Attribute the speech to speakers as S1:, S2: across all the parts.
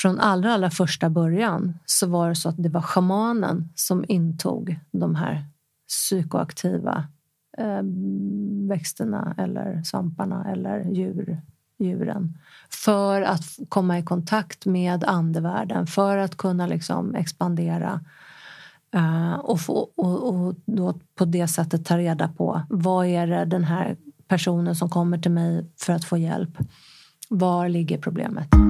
S1: från allra, allra första början så var det så att det var shamanen som intog de här psykoaktiva eh, växterna eller svamparna eller djur, djuren för att komma i kontakt med andevärlden, för att kunna liksom expandera eh, och, få, och, och då på det sättet ta reda på vad är det den här personen som kommer till mig för att få hjälp, var ligger problemet?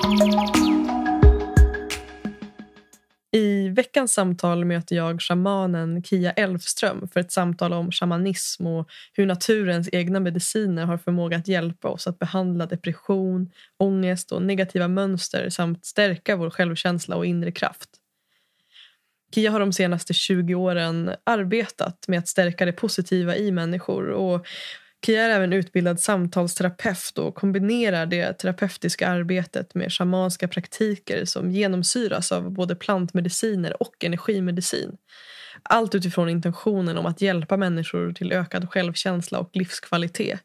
S2: Veckans samtal möter jag shamanen Kia Elfström för ett samtal om shamanism och hur naturens egna mediciner har förmåga att hjälpa oss att behandla depression, ångest och negativa mönster samt stärka vår självkänsla och inre kraft. Kia har de senaste 20 åren arbetat med att stärka det positiva i människor och Kia är även utbildad samtalsterapeut och kombinerar det terapeutiska arbetet med shamanska praktiker som genomsyras av både plantmediciner och energimedicin. Allt utifrån intentionen om att hjälpa människor till ökad självkänsla och livskvalitet.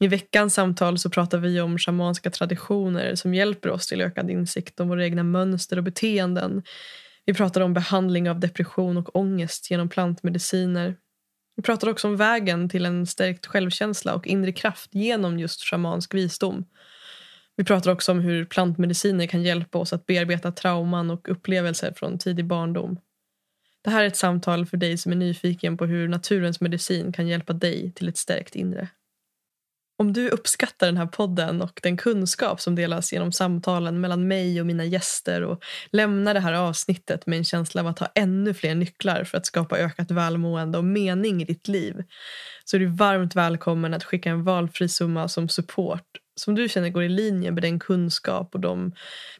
S2: I veckans samtal så pratar vi om shamanska traditioner som hjälper oss till ökad insikt om våra egna mönster och beteenden. Vi pratar om behandling av depression och ångest genom plantmediciner vi pratar också om vägen till en stärkt självkänsla och inre kraft genom just shamansk visdom. Vi pratar också om hur plantmediciner kan hjälpa oss att bearbeta trauman och upplevelser från tidig barndom. Det här är ett samtal för dig som är nyfiken på hur naturens medicin kan hjälpa dig till ett stärkt inre. Om du uppskattar den här podden och den kunskap som delas genom samtalen mellan mig och mina gäster och lämnar det här avsnittet med en känsla av att ha ännu fler nycklar för att skapa ökat välmående och mening i ditt liv så är du varmt välkommen att skicka en valfri summa som support som du känner går i linje med den kunskap och de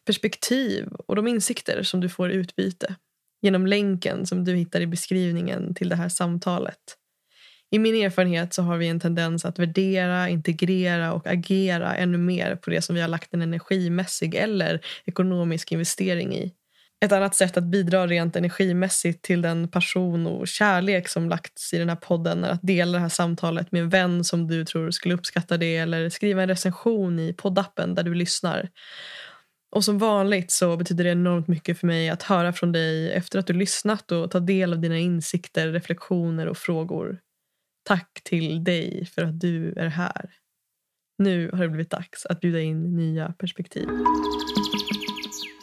S2: perspektiv och de insikter som du får i utbyte genom länken som du hittar i beskrivningen till det här samtalet. I min erfarenhet så har vi en tendens att värdera, integrera och agera ännu mer på det som vi har lagt en energimässig eller ekonomisk investering i. Ett annat sätt att bidra rent energimässigt till den passion och kärlek som lagts i den här podden är att dela det här samtalet med en vän som du tror skulle uppskatta det eller skriva en recension i poddappen där du lyssnar. Och som vanligt så betyder det enormt mycket för mig att höra från dig efter att du lyssnat och ta del av dina insikter, reflektioner och frågor. Tack till dig för att du är här. Nu har det blivit dags att bjuda in nya perspektiv.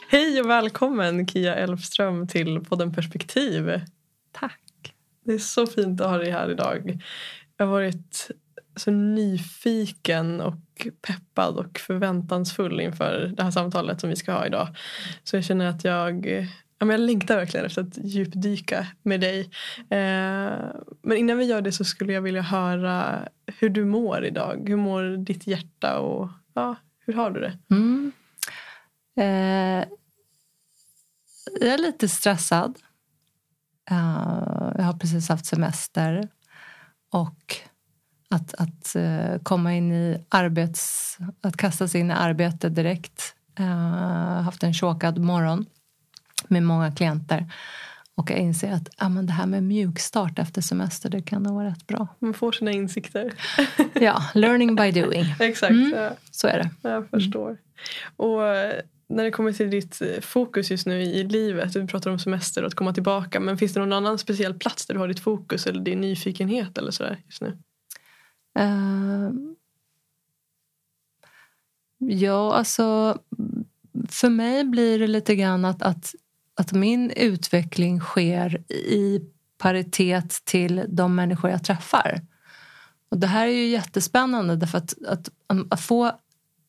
S2: Hej och välkommen Kia Elfström till podden Perspektiv.
S1: Tack.
S2: Det är så fint att ha dig här idag. Jag har varit så nyfiken och peppad och förväntansfull inför det här samtalet som vi ska ha idag. Så jag känner att jag jag längtar verkligen efter att djupdyka med dig. Eh, men innan vi gör det så skulle jag vilja höra hur du mår idag. Hur mår ditt hjärta och ja, hur har du det?
S1: Mm. Eh, jag är lite stressad. Uh, jag har precis haft semester. Och att, att uh, komma in i arbets... Att kasta sig in i arbete direkt. Eh, jag uh, har haft en chokad morgon med många klienter. Och jag inser att ja, men det här med mjukstart efter semester det kan nog vara rätt bra.
S2: Man får sina insikter.
S1: ja, learning by doing.
S2: Exakt. Mm, ja.
S1: Så är det.
S2: Jag förstår. Mm. Och eh, när det kommer till ditt eh, fokus just nu i livet, du pratar om semester och att komma tillbaka, men finns det någon annan speciell plats där du har ditt fokus eller din nyfikenhet eller sådär just nu? Uh,
S1: ja, alltså för mig blir det lite grann att, att att min utveckling sker i paritet till de människor jag träffar. Och det här är ju jättespännande därför att, att, att få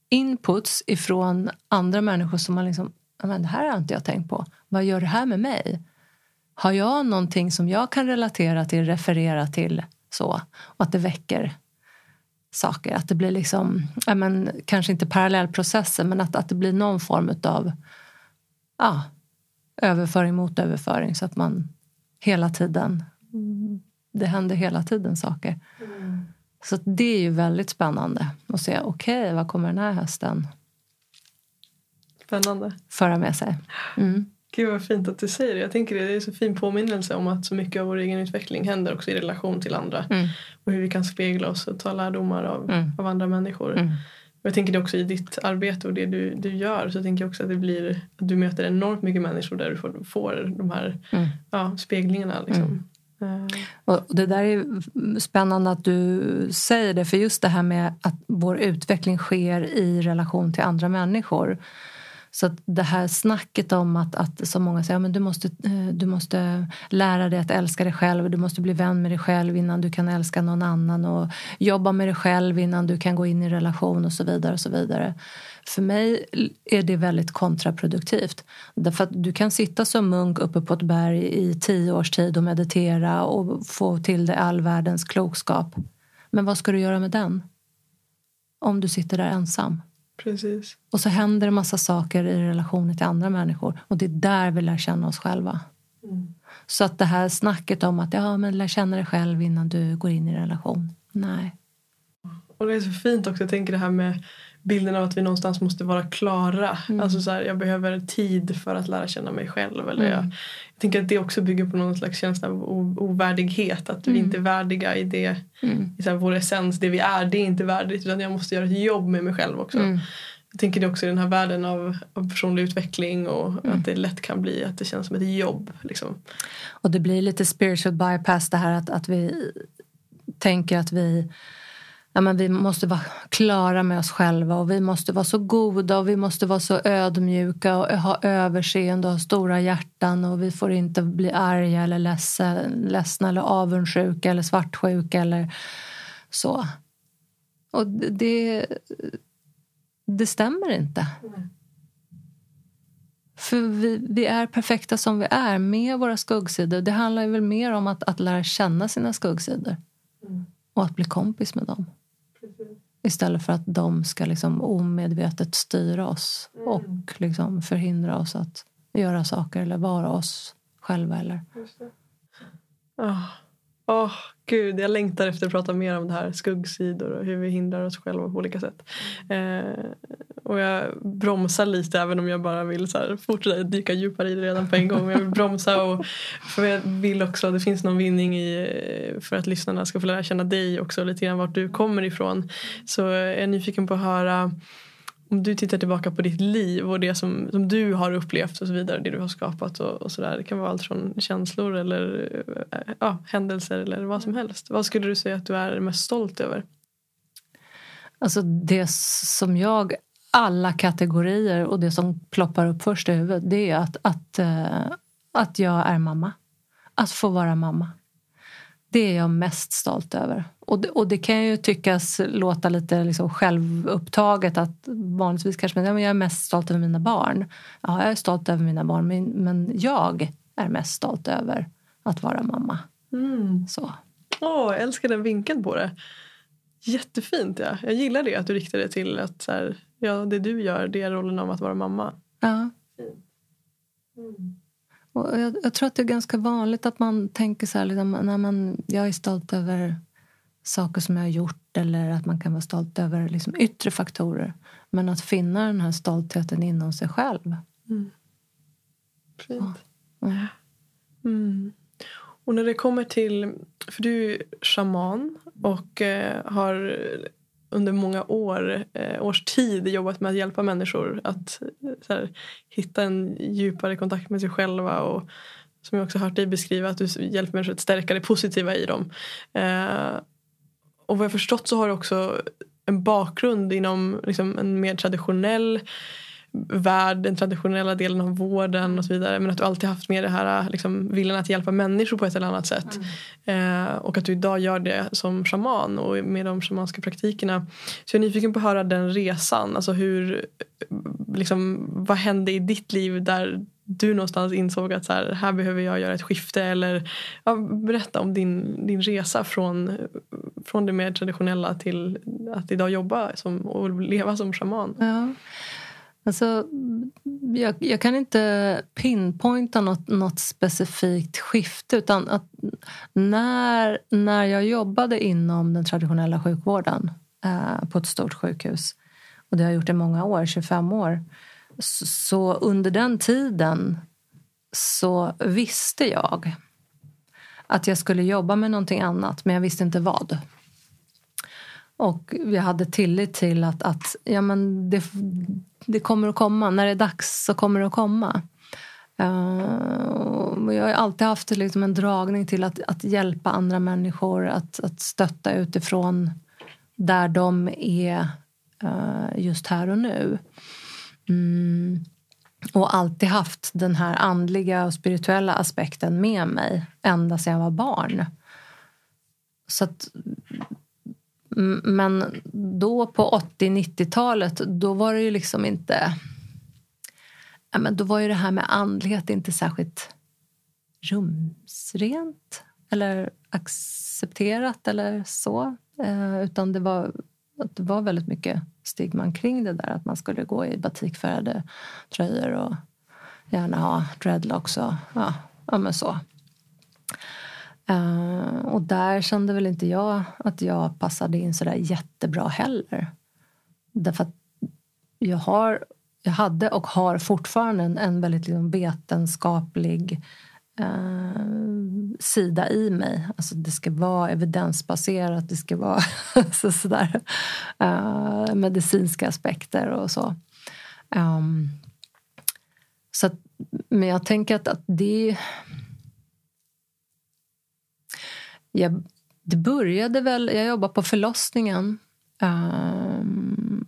S1: inputs ifrån andra människor som man liksom, men det här har inte jag tänkt på. Vad gör det här med mig? Har jag någonting som jag kan relatera till, referera till så? Och att det väcker saker. Att det blir liksom, men, kanske inte parallellprocesser men att, att det blir någon form av ja, överföring mot överföring så att man hela tiden, det händer hela tiden saker. Mm. Så det är ju väldigt spännande att se, okej, okay, vad kommer den här hösten
S2: Spännande.
S1: föra med sig? Mm.
S2: Gud vad fint att du säger det. Jag tänker det är en så fin påminnelse om att så mycket av vår egen utveckling händer också i relation till andra.
S1: Mm.
S2: Och hur vi kan spegla oss och ta lärdomar av,
S1: Mm.
S2: av andra människor.
S1: Mm.
S2: Jag tänker det också i ditt arbete och det du, du gör så tänker jag också att det blir att du möter enormt mycket människor där du får, får de här
S1: Mm.
S2: ja, speglingarna. Liksom. Eh,
S1: Och det där är spännande att du säger det, för just det här med att vår utveckling sker i relation till andra människor. Så att det här snacket om att, att som många säger, ja, men du, måste, eh, du måste lära dig att älska dig själv, du måste bli vän med dig själv innan du kan älska någon annan och jobba med dig själv innan du kan gå in i relation och så vidare. och så vidare. För mig är det väldigt kontraproduktivt. Därför att du kan sitta som munk uppe på ett berg i tio års tid och meditera och få till dig all världens klokskap. Men vad ska du göra med den? Om du sitter där ensam
S2: precis.
S1: Och så händer det massa saker i relationer till andra människor. Och det är där vi lär känna oss själva.
S2: Mm.
S1: Så att det här snacket om att ja, men lär känna dig själv innan du går in i en relation. Nej.
S2: Och det är så fint också. Jag tänker det här med bilden av att vi någonstans måste vara klara.
S1: Mm.
S2: Alltså så här, jag behöver tid för att lära känna mig själv. Eller
S1: Mm.
S2: jag tänker att det också bygger på någon slags känsla av ovärdighet. Att vi
S1: Mm.
S2: inte är värdiga i det,
S1: Mm.
S2: i så här, vår essens. Det vi är, det är inte värdigt. Utan jag måste göra ett jobb med mig själv också.
S1: Mm.
S2: Jag tänker det också i den här världen av, av personlig utveckling och
S1: Mm.
S2: att det lätt kan bli att det känns som ett jobb. Liksom.
S1: Och det blir lite spiritual bypass det här att, att vi tänker att vi, ja, men vi måste vara klara med oss själva och vi måste vara så goda och vi måste vara så ödmjuka och ha överseende och ha stora hjärtan och vi får inte bli arga eller ledsna eller avundsjuka eller svartsjuka eller så. Och det, det stämmer inte. För vi, vi är perfekta som vi är med våra skuggsidor. Det handlar väl mer om att, att lära känna sina skuggsidor.
S2: Mm.
S1: Och att bli kompis med dem. Istället för att de ska liksom omedvetet styra oss
S2: Mm.
S1: och liksom förhindra oss att göra saker eller vara oss själva. Eller.
S2: Åh, Åh, gud, jag längtar efter att prata mer om det här skuggsidor och hur vi hindrar oss själva på olika sätt. Eh, och jag bromsar lite även om jag bara vill så här, fortsätta dyka djupare i det redan på en gång. Men jag vill bromsa och för jag vill också att det finns någon vinning i för att lyssnarna ska få lära känna dig också lite grann vart du kommer ifrån. Så jag är nyfiken på att höra om du tittar tillbaka på ditt liv och det som, som du har upplevt och så vidare, det du har skapat och, och sådär. Det kan vara allt från känslor eller eh, ja, händelser eller vad som helst. Vad skulle du säga att du är mest stolt över?
S1: Alltså det som jag, alla kategorier och det som ploppar upp först i huvudet det är att, att, eh, att jag är mamma. Att få vara mamma. Det är jag mest stolt över. Och det, och det kan ju tyckas låta lite liksom självupptaget att vanligtvis kanske men, ja, men jag är mest stolt över mina barn. Ja, jag är stolt över mina barn men, men jag är mest stolt över att vara mamma.
S2: Mm.
S1: Så.
S2: Åh, jag älskar den vinkeln på det. Jättefint. Ja. Jag gillar det att du riktar det till att så här, ja, det du gör det är rollen av att vara mamma.
S1: Ja. Och jag, jag tror att det är ganska vanligt att man tänker så här, liksom, när man, jag är stolt över saker som jag har gjort eller att man kan vara stolt över liksom, yttre faktorer. Men att finna den här stoltheten inom sig själv.
S2: Fint.
S1: Mm.
S2: Mm. Och när det kommer till, för du är shaman och eh, har under många år, eh, års tid jobbat med att hjälpa människor att eh, här, hitta en djupare kontakt med sig själva och som jag också hört dig beskriva att du hjälper människor att stärka det positiva i dem. Eh, och vad jag förstått så har du också en bakgrund inom liksom, en mer traditionell värld, den traditionella delen av vården och så vidare. Men att du alltid haft med det här liksom, viljan att hjälpa människor på ett eller annat sätt. Eh, och att du idag gör det som shaman och med de shamanska praktikerna. Så jag är nyfiken på att höra den resan. Alltså hur, liksom, vad hände i ditt liv där du någonstans insåg att så här, här behöver jag göra ett skifte. Eller ja, berätta om din, din resa från, från det mer traditionella till att idag jobba som, och leva som shaman.
S1: Ja. Alltså, jag, jag, kan inte pinpointa något, något specifikt skifte utan att när, när jag jobbade inom den traditionella sjukvården eh, på ett stort sjukhus och det har jag gjort i många år, 25 år så, under den tiden så visste jag att jag skulle jobba med någonting annat men jag visste inte vad. Och jag hade tillit till att, att ja, men det, det kommer att komma. När det är dags så kommer det att komma. Uh, jag har alltid haft liksom en dragning till att, att hjälpa andra människor, att, att stötta utifrån där de är uh, just här och nu. Mm. Och alltid haft den här andliga och spirituella aspekten med mig ända sedan jag var barn. Så att men då på 80-90-talet, då var det ju liksom inte... Ja, men då var ju det här med andlighet inte särskilt rumsrent eller accepterat eller så. Eh, utan det var, det var väldigt mycket stigman kring det där. Att man skulle gå i batikfärgade tröjor och gärna ha dreadlocks och ja, ja men så. Uh, och där kände väl inte jag att jag passade in sådär jättebra heller. Därför att jag, har, jag hade och har fortfarande en, en väldigt liksom vetenskaplig eh, sida i mig. Alltså det ska vara evidensbaserat, det ska vara så, alltså, sådär, eh, medicinska aspekter och så. Um, så att, men jag tänker att, att det jag, det började väl... Jag jobbade på förlossningen. Um,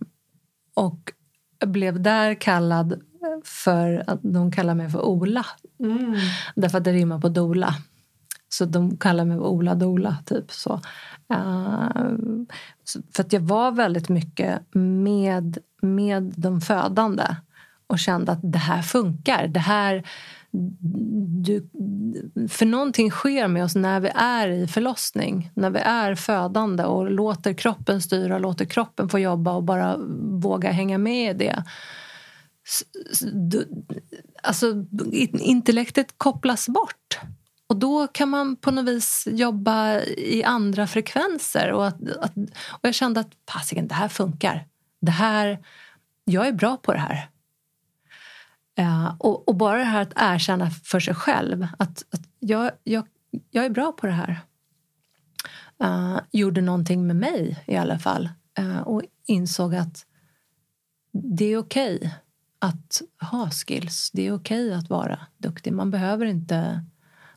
S1: och blev där kallad för att de kallar mig för Ola. Mm. Därför att det rimmar på Dola. Så de kallar mig Ola Dola, typ så. Uh, för att jag var väldigt mycket med, med de födande och kände att det här funkar. Det här, du, för någonting sker med oss när vi är i förlossning, när vi är födande och låter kroppen styra, låter kroppen få jobba och bara våga hänga med i det. Alltså, intellektet kopplas bort. Och då kan man på något vis jobba i andra frekvenser. Och, att, att, och jag kände att det här funkar. Det här, jag är bra på det här. Uh, och, och, bara det här att erkänna för sig själv att, att jag, jag, jag är bra på det här. Uh, gjorde någonting med mig i alla fall. Uh, och insåg att det är okej okay att ha skills. Det är okej okay att vara duktig. Man behöver inte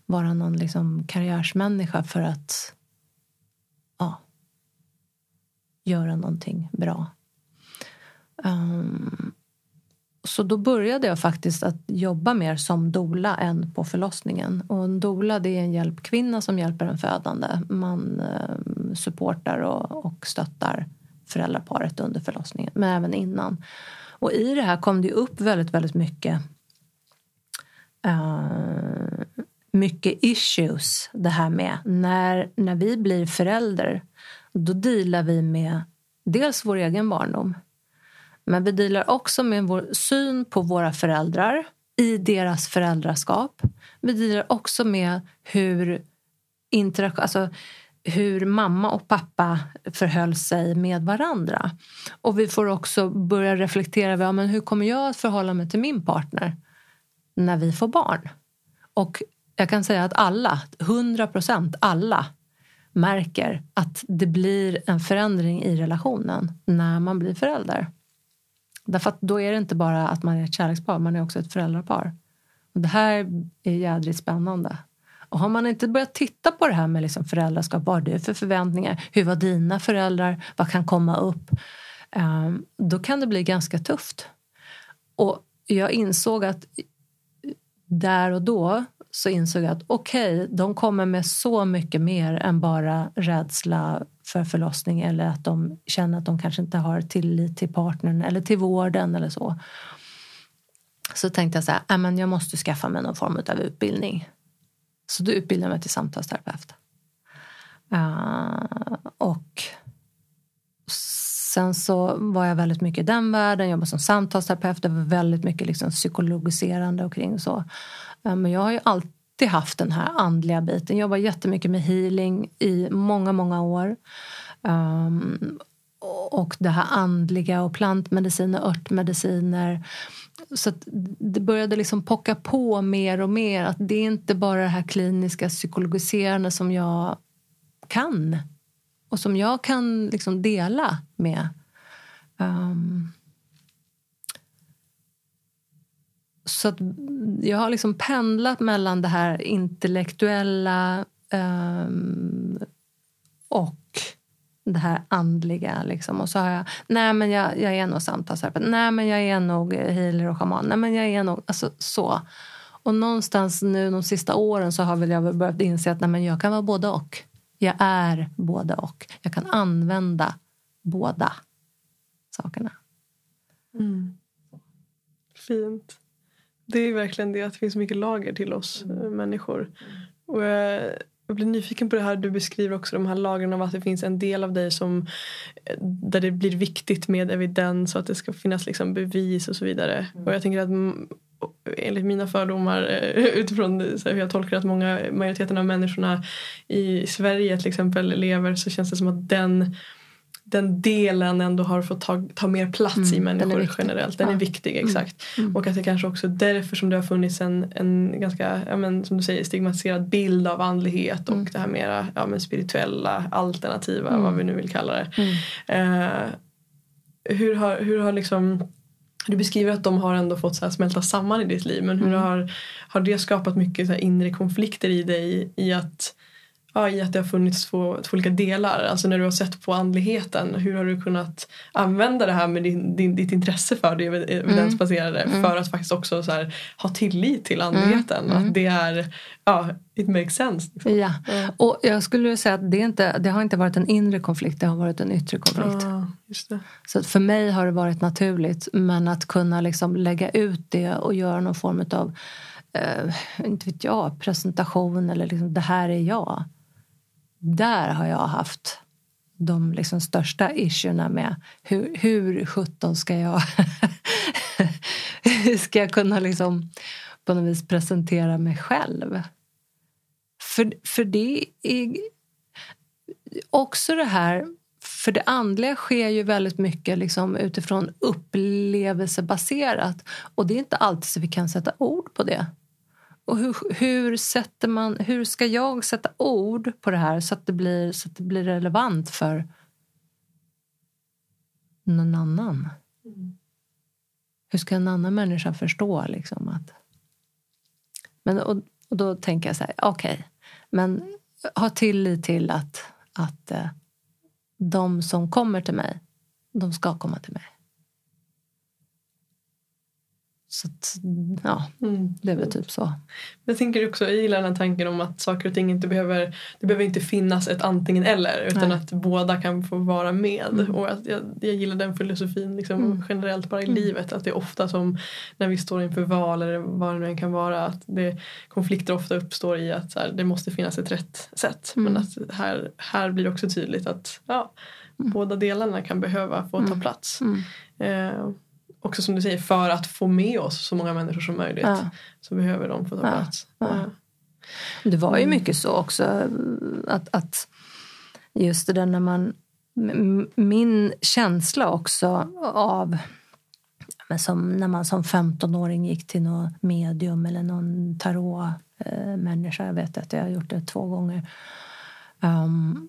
S1: vara någon liksom karriärsmänniska för att ja, göra någonting bra. Um, så då började jag faktiskt att jobba mer som dola än på förlossningen. Och en dola det är en hjälpkvinna som hjälper en födande. Man eh, supportar och, och stöttar föräldraparet under förlossningen, men även innan. Och i det här kom det upp väldigt, väldigt mycket uh, mycket issues det här med när, när vi blir förälder då dealar vi med dels vår egen barndom men vi dealar också med vår syn på våra föräldrar i deras föräldraskap. Vi dealar också med hur, alltså, hur mamma och pappa förhöll sig med varandra. Och vi får också börja reflektera över ja, men hur kommer jag att förhålla mig till min partner när vi får barn. Och jag kan säga att alla, 100 procent alla märker att det blir en förändring i relationen när man blir förälder. Därför att då är det inte bara att man är ett kärlekspar, man är också ett föräldrapar. Och det här är jädrigt spännande. Och har man inte börjat titta på det här med liksom föräldraskap, vad har du för förväntningar? Hur var dina föräldrar? Vad kan komma upp? Ehm, då kan det bli ganska tufft. Och jag insåg att där och då så insåg jag att okej, okay, de kommer med så mycket mer än bara rädsla för förlossning eller att de känner att de kanske inte har tillit till partnern eller till vården eller så. Så tänkte jag så här, äh, jag måste skaffa mig någon form av utbildning. Så då utbildade jag mig till samtalsterapeut. Uh, och sen så var jag väldigt mycket i den världen. Jobbade som samtalsterapeut. Det var väldigt mycket liksom psykologiserande och kring så. Uh, men jag har ju alltid haft den här andliga biten. Jag jobbar jättemycket med healing i många, många år. Um, och det här andliga och plantmediciner, örtmediciner. Så det började liksom pocka på mer och mer att det är inte bara det här kliniska psykologiserande som jag kan och som jag kan liksom dela med. Um, så att jag har liksom pendlat mellan det här intellektuella um, och det här andliga. Liksom. Och så har jag, nej men jag, jag är nog samtalsterapeut, nej men jag är nog healer och shaman, nej men jag är nog, alltså så. Och någonstans nu de sista åren så har väl jag börjat inse att nej, men jag kan vara både och. Jag är både och. Jag kan använda båda sakerna.
S2: Mm. Fint. Det är verkligen det att det finns mycket lager till oss mm. människor. Och jag, jag blir nyfiken på det här du beskriver också de här lagren av att det finns en del av dig som där det blir viktigt med evidens och att det ska finnas liksom bevis och så vidare. Mm. Och jag tänker att enligt mina fördomar eh, utifrån hur jag tolkar att många majoriteten av människorna i Sverige till exempel lever så känns det som att den den delen ändå har fått ta, ta mer plats mm, i människor generellt. Den ja. är viktig, mm. exakt. Mm. Och att det kanske också är därför som det har funnits en, en ganska, ja, men, som du säger, stigmatiserad bild av andlighet och mm. det här mera ja, men spirituella, alternativa, vad vi nu vill kalla det. Mm. Eh, hur har, hur har liksom du beskriver att de har ändå fått så smälta samman i ditt liv men hur mm. har, har det skapat mycket så inre konflikter i dig i att ja, i att det har funnits två, två olika delar. Alltså när du har sett på andligheten, hur har du kunnat använda det här med din, din ditt intresse för det evidensbaserade mm. för att faktiskt också så här, ha tillit till andligheten. Mm. Att det är, ja, it makes sense.
S1: Liksom. Ja, mm. och jag skulle säga att det, inte, det har inte varit en inre konflikt, det har varit en yttre konflikt.
S2: Ah,
S1: Så för mig har det varit naturligt, men att kunna liksom lägga ut det och göra någon form av Uh, inte vet jag, presentation eller liksom, det här är jag där har jag haft de liksom största issuerna med hur, hur sjutton ska jag hur ska jag kunna liksom på något vis presentera mig själv? För, för det är också det här för det andliga sker ju väldigt mycket liksom utifrån upplevelsebaserat och det är inte alltid så vi kan sätta ord på det. Och hur, hur, sätter man, hur ska jag sätta ord på det här så att det blir, så att det blir relevant för någon annan? Mm. Hur ska en annan människa förstå liksom att... Men, och, och då tänker jag så här, okej, okay, men ha tillit till att, att eh, de som kommer till mig, de ska komma till mig. Så att, ja, mm. det är väl typ så.
S2: Jag tänker också, jag gillar den tanken om att saker och ting inte behöver, det behöver inte finnas ett antingen eller utan Nej. att båda kan få vara med. Mm. Och att jag, jag gillar den filosofin liksom, mm. generellt bara i mm. livet. Att det är ofta som när vi står inför val eller vad det nu än kan vara att det, konflikter ofta uppstår i att här, det måste finnas ett rätt sätt. Men mm. att här, här blir det också tydligt att ja, mm. båda delarna kan behöva få ta plats. Eh, också som du säger för att få med oss så många människor som möjligt ja. så behöver de få ta plats.
S1: Det var ju mycket så också att, att just det där när man min känsla också av men som när man som 15-åring gick till någon medium eller någon tarotmänniska. Jag vet att jag har gjort det två gånger. Um,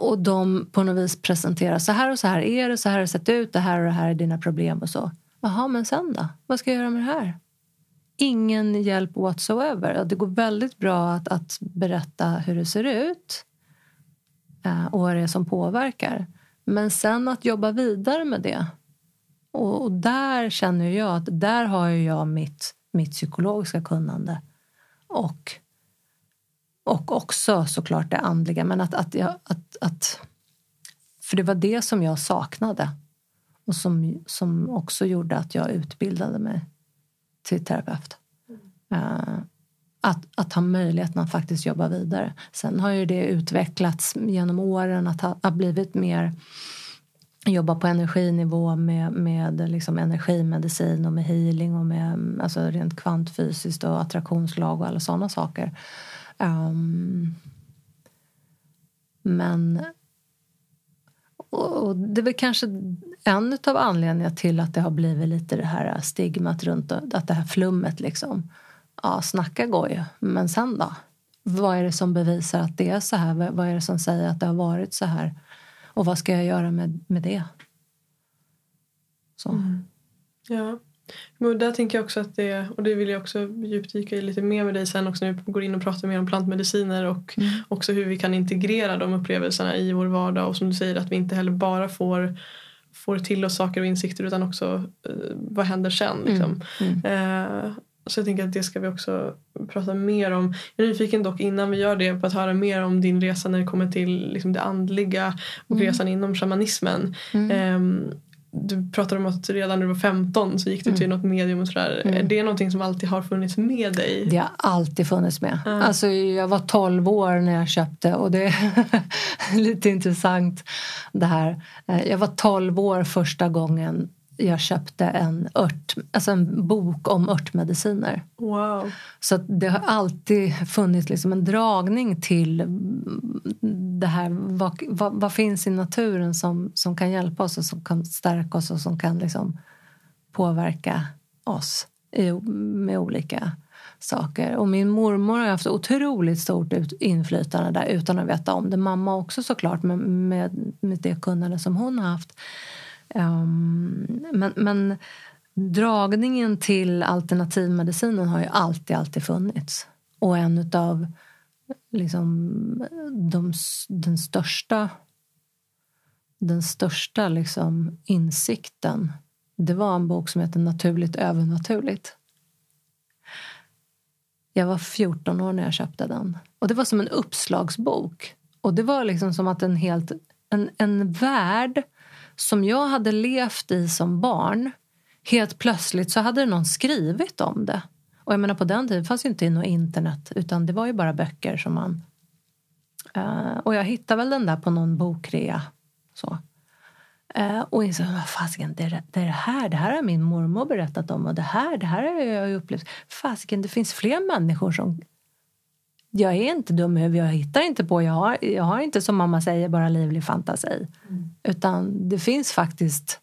S1: och de på något vis presenterar så här och så här är det, så här har det sett ut, det här och det här är dina problem och så. Jaha, men sen då? Vad ska jag göra med det här? Ingen hjälp whatsoever. Det går väldigt bra att, att berätta hur det ser ut eh, och vad det är som påverkar. Men sen att jobba vidare med det. Och, och där känner jag att där har jag mitt, mitt psykologiska kunnande. Och och också såklart det andliga. Men att, att, jag, att, att, för det var det som jag saknade. Och som, som också gjorde att jag utbildade mig till terapeut. Mm. Uh, att, att ha möjligheten att faktiskt jobba vidare. Sen har ju det utvecklats genom åren att ha, ha blivit mer jobba på energinivå med, med liksom energimedicin och med healing och med alltså rent kvantfysiskt och attraktionslag och alla sådana saker. Um, men och det är väl kanske en av anledningarna till att det har blivit lite det här stigmat runt att det här flummet liksom. Ja, snacka går ju, men sen då? Vad är det som bevisar att det är så här? Vad är det som säger att det har varit så här? Och vad ska jag göra med, med det? Så. Mm.
S2: Ja. Men där tänker jag också att det, och det vill jag också djupdyka i lite mer med dig sen också när vi går in och pratar mer om plantmediciner och mm. också hur vi kan integrera de upplevelserna i vår vardag och som du säger att vi inte heller bara får får till oss saker och insikter utan också uh, vad händer sen. Liksom. Mm. Mm. Uh, så jag tänker att det ska vi också prata mer om. Jag är nyfiken dock innan vi gör det på att höra mer om din resa när det kommer till liksom det andliga och mm. resan inom shamanismen. Um, du pratade om att redan när du var 15 så gick du till mm. något medium och sådär. Mm. Är det någonting som alltid har funnits med dig?
S1: Det har alltid funnits med. Mm. Alltså, jag var 12 år när jag köpte och det är lite intressant det här. Eh, jag var 12 år första gången jag köpte en, ört, alltså en bok om örtmediciner.
S2: Wow.
S1: Så det har alltid funnits liksom en dragning till det här. Vad, vad, vad, finns i naturen som, som kan hjälpa oss och som kan stärka oss och som kan liksom påverka oss i, med olika saker. Och min mormor har haft otroligt stort inflytande där utan att veta om det. Mamma också såklart med, med, med det kunnande som hon har haft. Um, men, men dragningen till alternativmedicinen har ju alltid, alltid funnits. Och en av liksom, de, den största, den största liksom, insikten det var en bok som heter Naturligt övernaturligt. Jag var 14 år när jag köpte den. Och Det var som en uppslagsbok. Och Det var liksom som att en helt en, en värld som jag hade levt i som barn helt plötsligt så hade någon skrivit om det. Och jag menar på den tiden fanns ju inte något internet utan det var ju bara böcker som man... Uh, och jag hittade väl den där på någon bokrea. Så. Uh, och insåg, vad fasiken, det, är det här, det här har min mormor berättat om och det här, det här har jag upplevt. Fasiken, det finns fler människor som jag är inte dum i jag hittar inte på, jag har, jag har inte som mamma säger bara livlig fantasi. Mm. Utan det finns faktiskt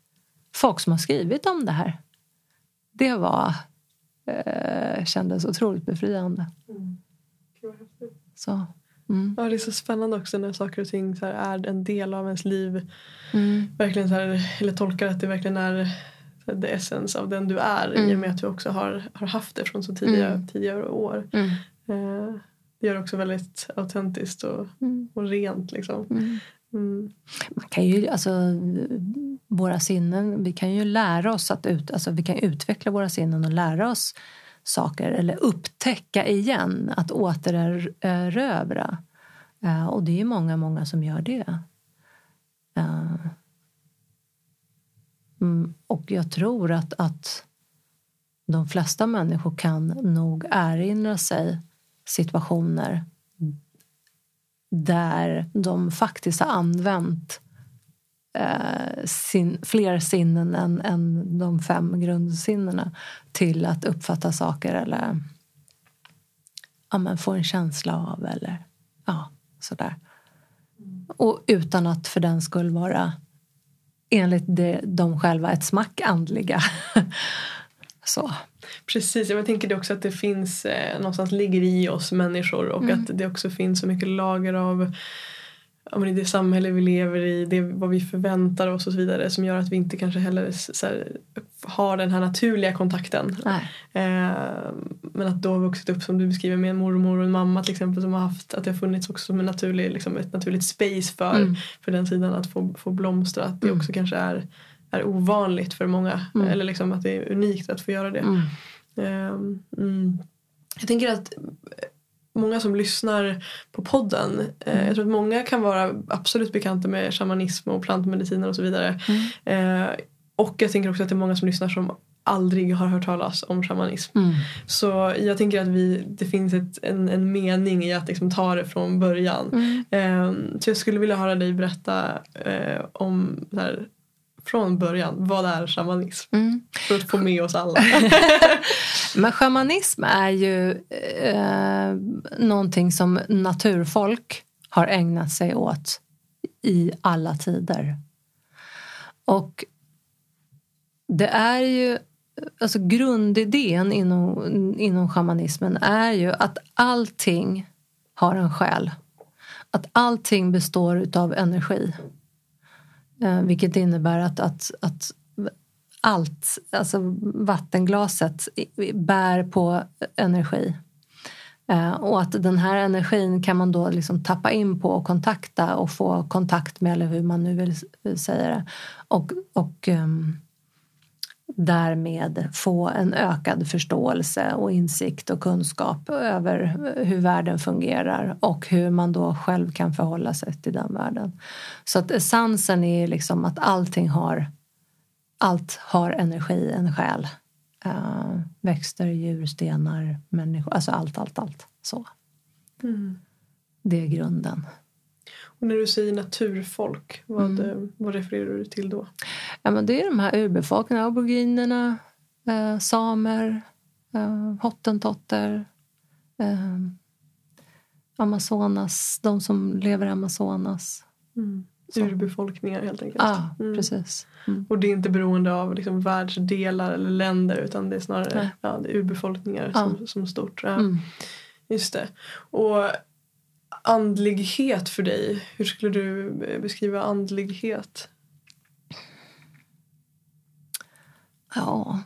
S1: folk som har skrivit om det här. Det var, eh, kändes otroligt befriande. Mm. Så,
S2: mm. Ja, det är så spännande också när saker och ting är en del av ens liv. Mm. Verkligen så här, eller tolkar att det verkligen är the essence av den du är i och mm. med att du också har, har haft det från så tidiga, mm. tidigare år. Eh, det gör också väldigt autentiskt och, mm. och rent. Liksom. Mm.
S1: Mm. Man kan ju, alltså, våra sinnen, vi kan ju lära oss att ut, alltså, vi kan utveckla våra sinnen och lära oss saker eller upptäcka igen, att återerövra. Uh, och det är många, många som gör det. Uh, mm, och jag tror att, att de flesta människor kan nog erinra sig situationer där de faktiskt har använt eh, sin, fler sinnen än, än de fem grundsinnena till att uppfatta saker eller ja, men få en känsla av eller ja, sådär. Och utan att för den skull vara enligt det, de själva ett smack andliga. Så.
S2: Precis, jag tänker det också att det finns eh, någonstans ligger i oss människor och mm. att det också finns så mycket lager av ja, men i det samhälle vi lever i, det vad vi förväntar oss och så vidare som gör att vi inte kanske heller här, har den här naturliga kontakten. Eh, men att då har vuxit upp som du beskriver med en mormor och en mamma till exempel som har haft att det har funnits också som en naturlig, liksom, ett naturligt space för, mm. för den sidan att få, få blomstra. Att det mm. också kanske är är ovanligt för många. Mm. Eller liksom att det är unikt att få göra det. Mm. Um, mm. Jag tänker att många som lyssnar på podden, eh, jag tror att många kan vara absolut bekanta med shamanism och plantmediciner och så vidare. Mm. Eh, och jag tänker också att det är många som lyssnar som aldrig har hört talas om shamanism.
S1: Mm.
S2: Så jag tänker att vi, det finns ett, en, en mening i att liksom ta det från början.
S1: Mm.
S2: Eh, så jag skulle vilja höra dig berätta eh, om här, från början, vad är shamanism?
S1: Mm.
S2: För att få med oss alla.
S1: Men shamanism är ju eh, någonting som naturfolk har ägnat sig åt i alla tider. Och det är ju, alltså grundidén inom, inom shamanismen är ju att allting har en själ. Att allting består utav energi. Eh, vilket innebär att, att, att allt, alltså vattenglaset bär på energi. Eh, och att den här energin kan man då liksom tappa in på och kontakta och få kontakt med eller hur man nu vill, vill säga det. Och, och um, därmed få en ökad förståelse och insikt och kunskap över hur världen fungerar och hur man då själv kan förhålla sig till den världen. Så att essensen är liksom att allting har allt har energi, en själ. Uh, växter, djur, stenar, människor. Alltså allt, allt, allt. Så.
S2: Mm.
S1: Det är grunden.
S2: Och när du säger naturfolk, vad,
S1: Mm.
S2: vad refererar du till då?
S1: Ja, men det är de här urbefolkningarna, aboriginerna, eh, samer, eh, hottentotter, eh, Amazonas, de som lever i Amazonas. Så.
S2: Urbefolkningar helt enkelt.
S1: Ja,
S2: Mm.
S1: precis. Mm.
S2: Och det är inte beroende av liksom världsdelar eller länder utan det är snarare ja, det är urbefolkningar
S1: Ja.
S2: som, som stort. Ja,
S1: Mm.
S2: Just det. Och andlighet för dig, hur skulle du eh, beskriva andlighet?
S1: Ja.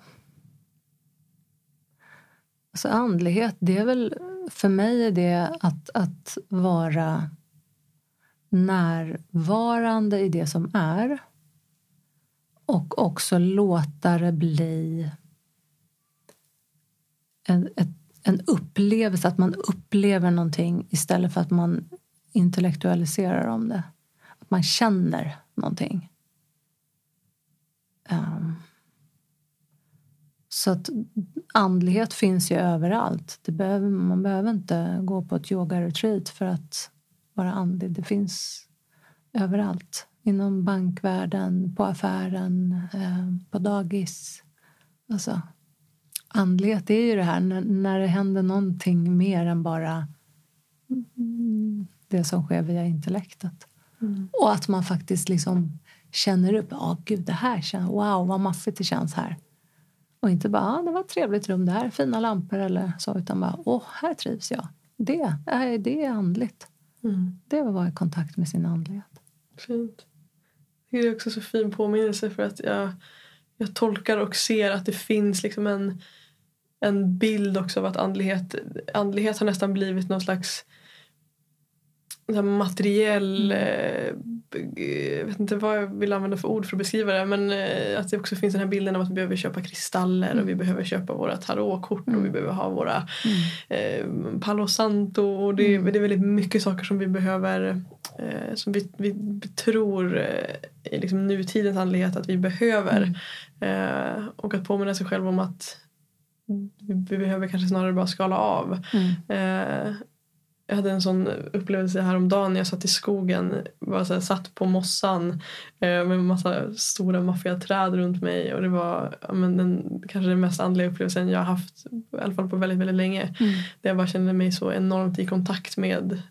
S1: Alltså andlighet, det är väl för mig är det att, att vara närvarande i det som är och också låta det bli en, ett, en upplevelse, att man upplever någonting istället för att man intellektualiserar om det. Att man känner någonting. Um, så att andlighet finns ju överallt. Det behöver, man behöver inte gå på ett yogaretreat för att vara andlig. Det finns överallt. Inom bankvärlden, på affären, eh, på dagis. Alltså, andlighet är ju det här när, när det händer någonting mer än bara mm, det som sker via intellektet. Och att man faktiskt liksom känner upp. Ja, gud, det här känns... Wow, vad maffigt det känns här. Och inte bara, ah, det var ett trevligt rum där, fina lampor eller så. Utan bara, åh, här trivs jag. Det, är- det är andligt.
S2: Mm.
S1: Det är att vara i kontakt med sin andlighet.
S2: Fint. Det är också så fin påminnelse för att jag, jag tolkar och ser att det finns liksom en, en bild också av att andlighet, andlighet har nästan blivit någon slags materiell, eh, b- jag vet inte vad jag vill använda för ord för att beskriva det men eh, att det också finns den här bilden av att vi behöver köpa kristaller och vi behöver köpa våra tarotkort och vi behöver ha våra eh, Palo Santo och det,
S1: Mm.
S2: det är väldigt mycket saker som vi behöver eh, som vi, vi tror eh, i liksom nutidens andlighet att vi behöver eh, och att påminna sig själv om att vi, behöver kanske snarare bara skala av.
S1: Mm.
S2: Eh, jag hade en sån upplevelse häromdagen när jag satt i skogen. Bara så här, satt på mossan eh, med en massa stora maffiga träd runt mig. Och det var ja, men den, kanske den mest andliga upplevelsen jag har haft. I alla fall på väldigt, väldigt länge.
S1: Mm.
S2: Där jag bara kände mig så enormt i kontakt med,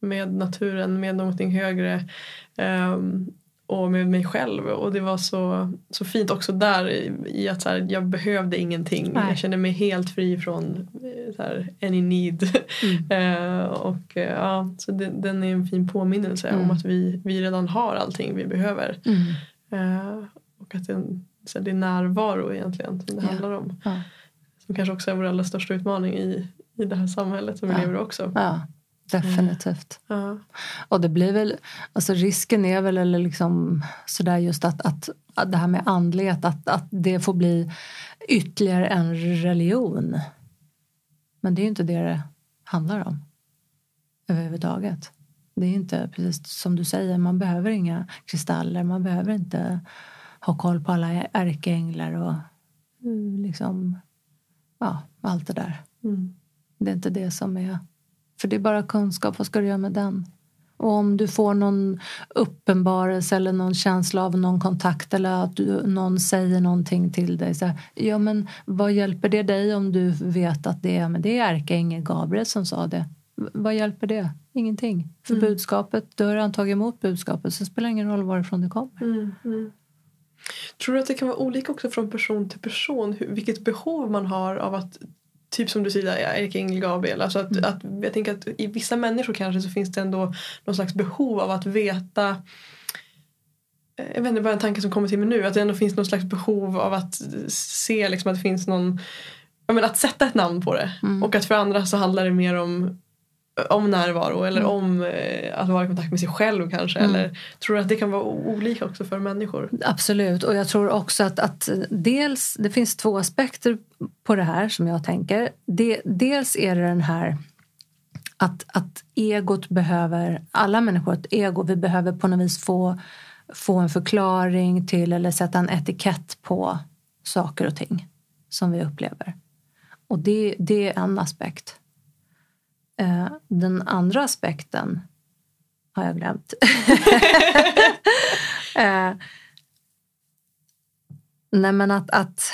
S2: med naturen, med någonting högre. ehm, och med mig själv. Och det var så, så fint också där i, i att så här, jag behövde ingenting.
S1: Nej.
S2: Jag kände mig helt fri från eh, så här, any need.
S1: Mm.
S2: Eh, och eh, ja, så det, den är en fin påminnelse om
S1: Mm.
S2: att vi, vi redan har allting vi behöver.
S1: Mm.
S2: Och att det, så här, det är närvaro egentligen som det
S1: Ja.
S2: handlar om.
S1: Ja.
S2: Som kanske också är vår allra största utmaning i, i det här samhället som vi
S1: Ja.
S2: lever i också.
S1: ja, definitivt.
S2: Ja.
S1: Och det blir väl, alltså risken är väl eller liksom sådär just att, att, att det här med andlighet, att, att det får bli ytterligare en religion. Men det är ju inte det det handlar om överhuvudtaget. Det är inte precis som du säger, man behöver inga kristaller, man behöver inte ha koll på alla ärkeänglar och liksom, ja, allt det där.
S2: Mm.
S1: Det är inte det som är... För det är bara kunskap, vad ska du göra med den? Och om du får någon uppenbarelse eller någon känsla av någon kontakt eller att du, någon säger någonting till dig. Så här, ja, men vad hjälper det dig om du vet att det är, men det är ärkeängeln Gabriel som sa det? Vad hjälper det? Ingenting. För
S2: Mm.
S1: budskapet, du har redan tagit emot budskapet så det spelar ingen roll varifrån det kommer.
S2: Mm, mm. Tror du att det kan vara olika också från person till person? Vilket behov man har av att Typ som du säger, Erik Engel Gabriel. Alltså att,
S1: Mm.
S2: att, jag tänker att i vissa människor kanske så finns det ändå någon slags behov av att veta eh, jag vet inte, bara en tanke som kommer till mig nu. Att det ändå finns någon slags behov av att se liksom att det finns någon ja, men att sätta ett namn på det.
S1: Mm.
S2: Och att för andra så handlar det mer om om närvaro eller
S1: Mm.
S2: om eh, att vara i kontakt med sig själv kanske.
S1: Mm.
S2: Eller tror du att det kan vara olika också för människor?
S1: Absolut, och jag tror också att, att dels, det finns två aspekter på det här som jag tänker. Det, dels är det den här att, att egot behöver, alla människor har ett ego, vi behöver på något vis få, få en förklaring till eller sätta en etikett på saker och ting som vi upplever. Och det, det är en aspekt. Eh, Den andra aspekten har jag glömt. Eh, Nej men att, att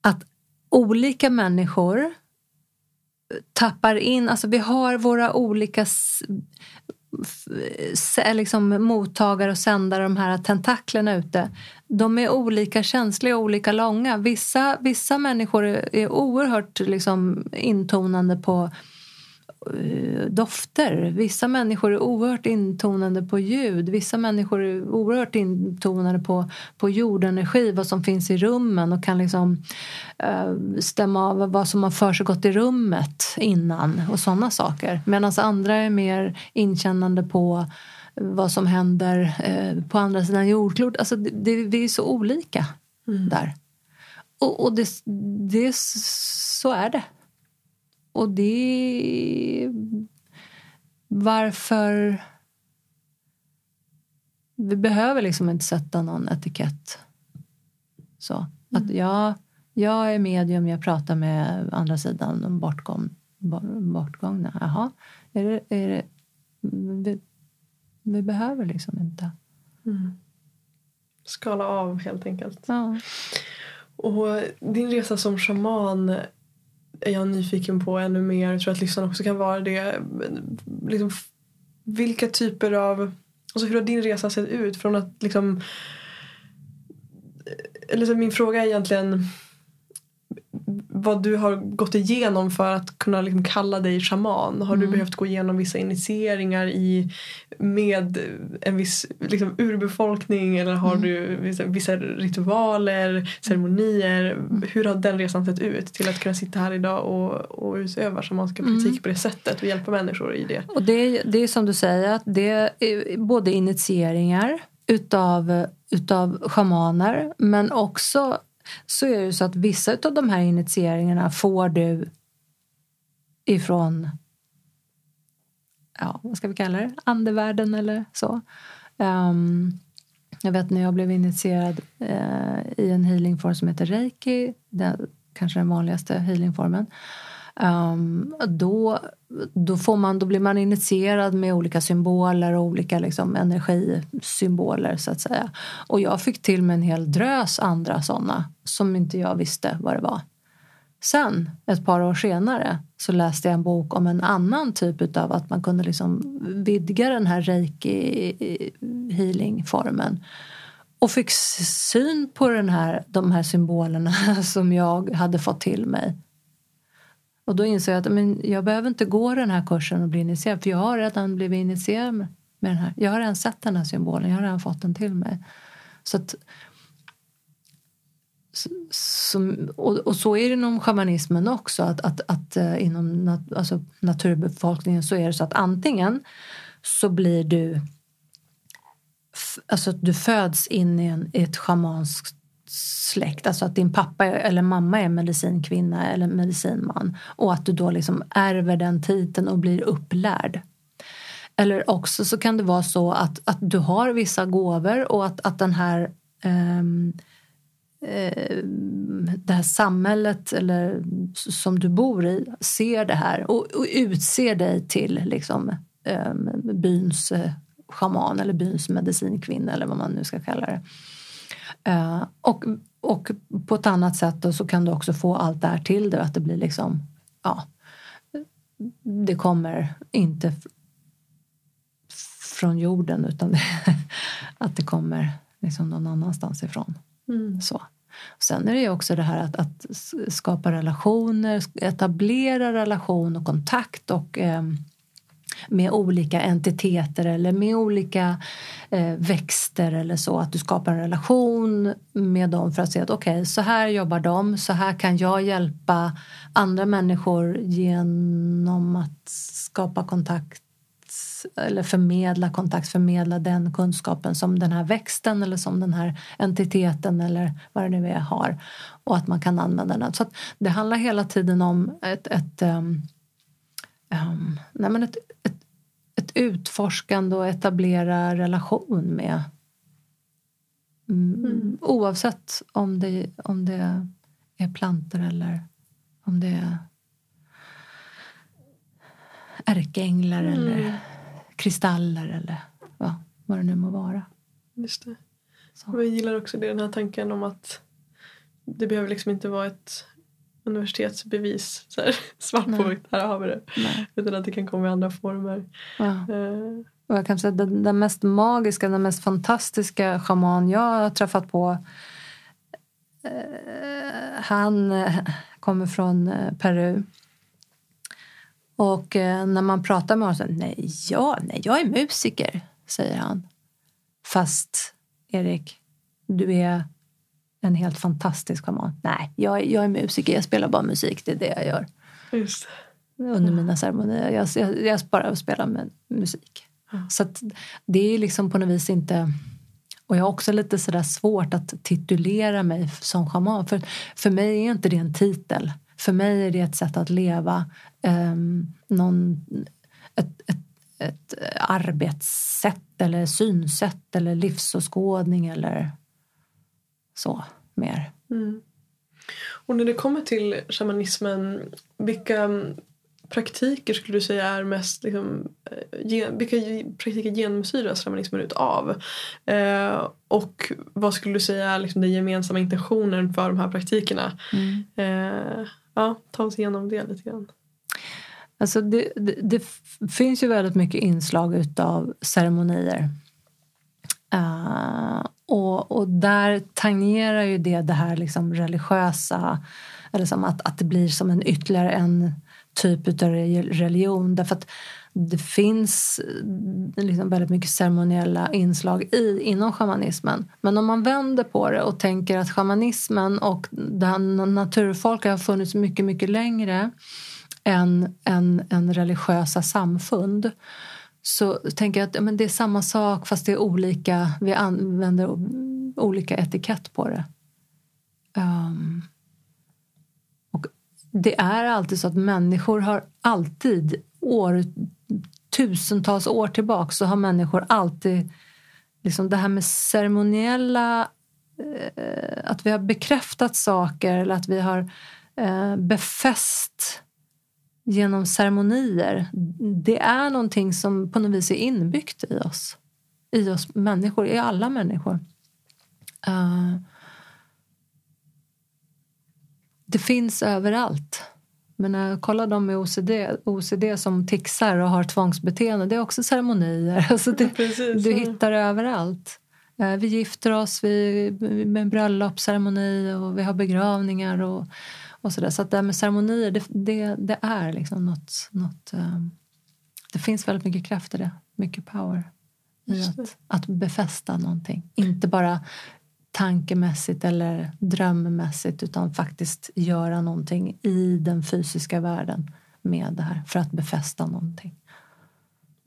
S1: att olika människor tappar in, alltså vi har våra olika liksom mottagare och sändare, de här tentaklerna ute. De är olika känsliga och olika långa. Vissa, vissa människor är, oerhört liksom intonande på eh, dofter. Vissa människor är oerhört intonade på ljud. Vissa människor är oerhört intonade på, på jordenergi, vad som finns i rummen och kan liksom uh, stämma av vad som har försiggått i rummet innan och sådana saker. Medan andra är mer inkännande på vad som händer eh, på andra sidan jordklot. Alltså det, det, vi är så olika där. Och, och det, det, så är det. Och det... Varför... Vi behöver liksom inte sätta någon etikett. Så. Att jag, jag är medium, jag pratar med andra sidan, de bortgång, bortgångna. Jaha, är det... Är det vi, behöver liksom inte.
S2: Skala av helt enkelt.
S1: Ja.
S2: Och din resa som shaman är jag nyfiken på ännu mer. Jag tror att lyssnarna också kan vara det. Liksom, vilka typer av... Alltså hur har din resa sett ut? Från att liksom... Eller så min fråga är egentligen vad du har gått igenom för att kunna liksom kalla dig shaman. Har du
S1: Mm.
S2: behövt gå igenom vissa initieringar i, med en viss liksom, urbefolkning eller har
S1: Mm.
S2: du vissa, vissa ritualer, ceremonier? Hur har den resan sett ut till att kunna sitta här idag och, och utöva shamanska
S1: Mm.
S2: praktik på det sättet och hjälpa människor i det?
S1: Och det, det är som du säger, att det är både initieringar utav, utav shamaner men också så är det så att vissa av de här initieringarna får du ifrån ja, vad ska vi kalla det? Andevärlden eller så. Um, jag vet när jag blev initierad eh, i en healingform som heter reiki, den, kanske den vanligaste healingformen. Um, då, då, får man, då blir man initierad med olika symboler och olika liksom, energisymboler så att säga. Och jag fick till mig en hel drös andra sådana som inte jag visste vad det var. Sen, ett par år senare, så läste jag en bok om en annan typ av att man kunde liksom vidga den här reiki eh, healing-formen. och fick syn på den här, de här symbolerna som jag hade fått till mig. Och då insåg jag att men jag behöver inte gå den här kursen och bli initierad för jag har redan blivit initierad med den här. Jag har redan sett den här symbolen, jag har redan fått den till mig. Så att, som, och, och så är det inom shamanismen också. Att, att, att eh, inom nat, alltså naturbefolkningen så är det så att antingen så blir du alltså att du föds in i, en, i ett shamanskt släkt. Alltså att din pappa eller mamma är medicinkvinna eller medicinman. Och att du då liksom ärver den titeln och blir upplärd. Eller också så kan det vara så att, att du har vissa gåvor och att, att den här um, det här samhället eller, som du bor i ser det här och, och utser dig till liksom, um, byns uh, schaman eller byns medicinkvinna eller vad man nu ska kalla det. Uh, och, och på ett annat sätt då, så kan du också få allt det här till dig att det blir liksom, ja, det kommer inte från jorden utan det, att det kommer liksom någon annanstans ifrån. Mm. Så. Sen är det ju också det här att, att skapa relationer, etablera relation och kontakt och eh, med olika entiteter eller med olika eh, växter eller så. Att du skapar en relation med dem för att se att okej, okay, så här jobbar de, så här kan jag hjälpa andra människor genom att skapa kontakt eller förmedla kontakt, förmedla den kunskapen som den här växten eller som den här entiteten eller vad det nu är har och att man kan använda den. Så det handlar hela tiden om ett, ett, um, um, nej men ett, ett, utforskande och etablera relation med mm, mm. oavsett om det, om det är plantor eller om det är ärkeänglar mm. eller kristaller eller ja, vad det nu må vara.
S2: Just det. Så. jag gillar också det, den här tanken om att det behöver liksom inte vara ett universitetsbevis. Så här, svart på vitt, här har vi det. Nej. Utan att det kan komma i andra former.
S1: Ja. Uh. Och jag kan säga den, den mest magiska, den mest fantastiska schaman jag har träffat på uh, han uh, kommer från Peru. Och när man pratar med honom så nej, ja, nej, jag är musiker, säger han. Fast Erik, du är en helt fantastisk schaman. Nej, jag, jag är musiker, jag spelar bara musik, det är det jag gör.
S2: Just
S1: Under mina ceremonier. Jag, jag, jag bara spelar med musik. Mm. Så det är liksom på något vis inte... Och jag har också lite sådär svårt att titulera mig som schaman. För, för mig är inte det en titel. För mig är det ett sätt att leva, um, någon, ett, ett, ett arbetssätt eller synsätt eller livsåskådning eller så mer.
S2: Mm. Och när det kommer till shamanismen, vilka praktiker skulle du säga är mest liksom, gen, vilka praktiker genomsyras shamanismen utav? Eh, och vad skulle du säga är liksom den gemensamma intentionen för de här praktikerna? Mm. Eh, ja, ta oss igenom det lite grann.
S1: Alltså det, det, det finns ju väldigt mycket inslag utav ceremonier. Uh, och, och där tangerar ju det det här liksom religiösa, eller som att, att det blir som en ytterligare en typ av religion. Därför att det finns eh, liksom väldigt mycket ceremoniella inslag i, inom shamanismen. Men om man vänder på det och tänker att shamanismen och den naturfolket har funnits mycket, mycket längre än, än, än religiösa samfund så tänker jag att men det är samma sak fast det är olika, vi använder olika etikett på det. Um, och det är alltid så att människor har alltid år tusentals år tillbaka så har människor alltid liksom det här med ceremoniella eh, att vi har bekräftat saker eller att vi har eh, befäst genom ceremonier. Det är någonting som på något vis är inbyggt i oss. I oss människor, i alla människor. Uh, det finns överallt. Men när jag kollar de med OCD, OCD som tixar och har tvångsbeteende, det är också ceremonier. Alltså det, Precis, du hittar det överallt. Eh, vi gifter oss vi, med en bröllopsceremoni och vi har begravningar och, och sådär. Så att det här med ceremonier, det, det, det är liksom något, något um, Det finns väldigt mycket kraft i det, mycket power i att, att befästa någonting. Inte bara tankemässigt eller drömmässigt utan faktiskt göra någonting i den fysiska världen med det här för att befästa någonting.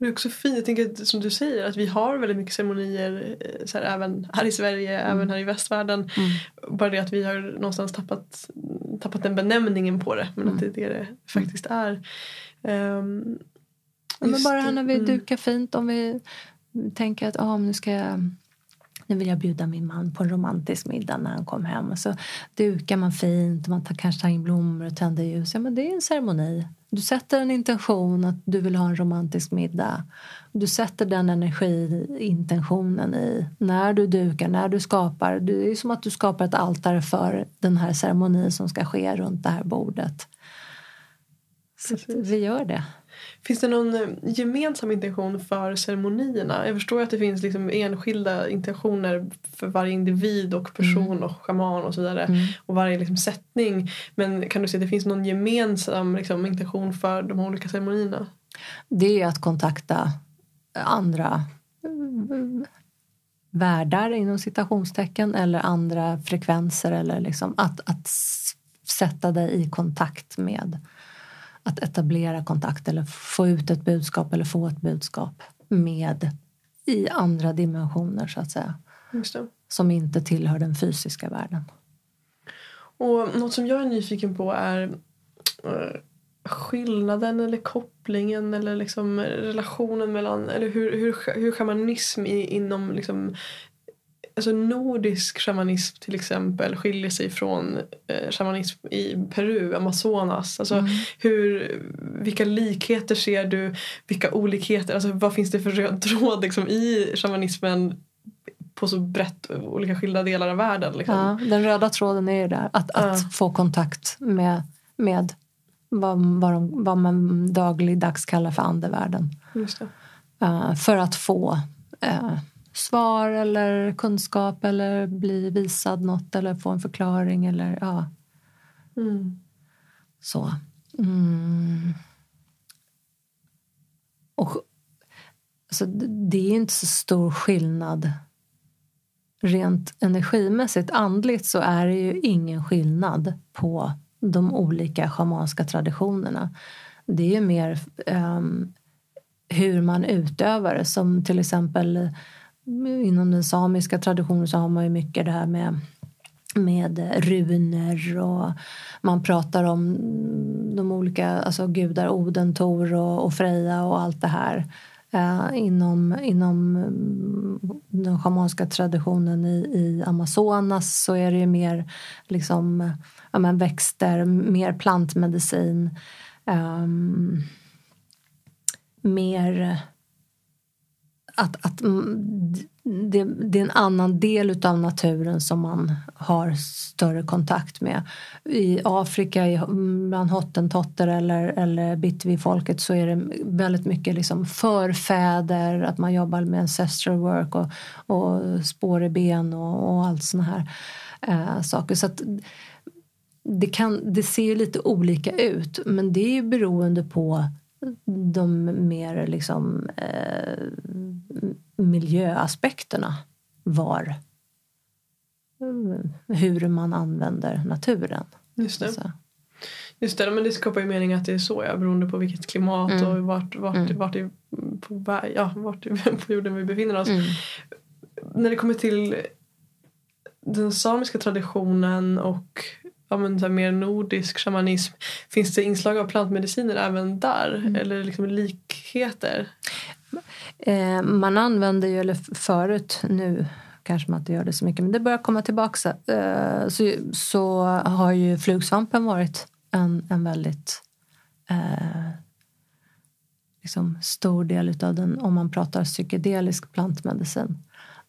S2: Det är också fint, jag tänker som du säger att vi har väldigt mycket ceremonier eh, så här, även här i Sverige, mm. även här i västvärlden. Mm. Bara det att vi har någonstans tappat, tappat den benämningen på det men mm. att det är det det faktiskt är. Um,
S1: men bara när vi mm. dukar fint, om vi tänker att ah, nu ska jag nu vill jag bjuda min man på en romantisk middag när han kommer hem. Så dukar man fint, man tar, kanske tar in blommor och tänder ljus. Ja, men det är en ceremoni. Du sätter en intention att du vill ha en romantisk middag. Du sätter den energiintentionen i när du dukar, när du skapar. Det är som att du skapar ett altare för den här ceremonin som ska ske runt det här bordet. Så vi gör det.
S2: Finns det någon eh, gemensam intention för ceremonierna? Jag förstår att det finns liksom enskilda intentioner för varje individ och person mm. och shaman och så vidare. Mm. Och varje liksom sättning. Men kan du se att det finns någon gemensam liksom, intention för de olika ceremonierna?
S1: Det är att kontakta andra eh, världar inom citationstecken eller andra frekvenser eller liksom att, att sätta dig i kontakt med att etablera kontakt eller få ut ett budskap eller få ett budskap med i andra dimensioner så att säga. Som inte tillhör den fysiska världen.
S2: Och något som jag är nyfiken på är eh, skillnaden eller kopplingen eller liksom relationen mellan eller hur, hur, hur shamanism i, inom liksom alltså nordisk shamanism till exempel skiljer sig från eh, shamanism i Peru, Amazonas. Alltså, mm. hur, vilka likheter ser du? Vilka olikheter? Alltså, vad finns det för röd tråd liksom, i shamanismen på så brett olika skilda delar av världen? Liksom?
S1: Ja, den röda tråden är ju där. Att, ja. att få kontakt med, med vad, vad, de, vad man dagligdags kallar för andevärlden. Uh, för att få uh, svar eller kunskap eller bli visad något eller få en förklaring eller ja. Mm. Så. Mm. Och alltså, det är inte så stor skillnad rent energimässigt. Andligt så är det ju ingen skillnad på de olika schamanska traditionerna. Det är mer um, hur man utövar det. Som till exempel inom den samiska traditionen så har man ju mycket det här med med runor och man pratar om de olika alltså gudar, Oden, Tor och, och Freja och allt det här. Eh, inom, inom mm, den schamanska traditionen i, i Amazonas så är det ju mer liksom, ja, men växter, mer plantmedicin. Um, mer att, att mm, det, det, är en annan del av naturen som man har större kontakt med. I Afrika, bland hottentotter eller, eller bitvi-folket så är det väldigt mycket liksom förfäder, att man jobbar med ancestral work och, och spår i ben och, och allt såna här eh, saker. Så att, det, kan, det ser lite olika ut men det är ju beroende på de mer liksom, eh, miljöaspekterna var hur man använder naturen.
S2: Just det. Så. Just det, men det skapar ju mening att det är så ja, beroende på vilket klimat mm. och vart, vart, mm. vart, i, på, ja, vart på jorden vi befinner oss. Mm. När det kommer till den samiska traditionen och ja, men, så mer nordisk shamanism. Finns det inslag av plantmediciner även där? Mm. Eller liksom likheter?
S1: Eh, man använder ju, eller förut, nu kanske man inte gör det så mycket, men det börjar komma tillbaka. Eh, så, så har ju flugsvampen varit en, en väldigt eh, liksom stor del av den, om man pratar psykedelisk plantmedicin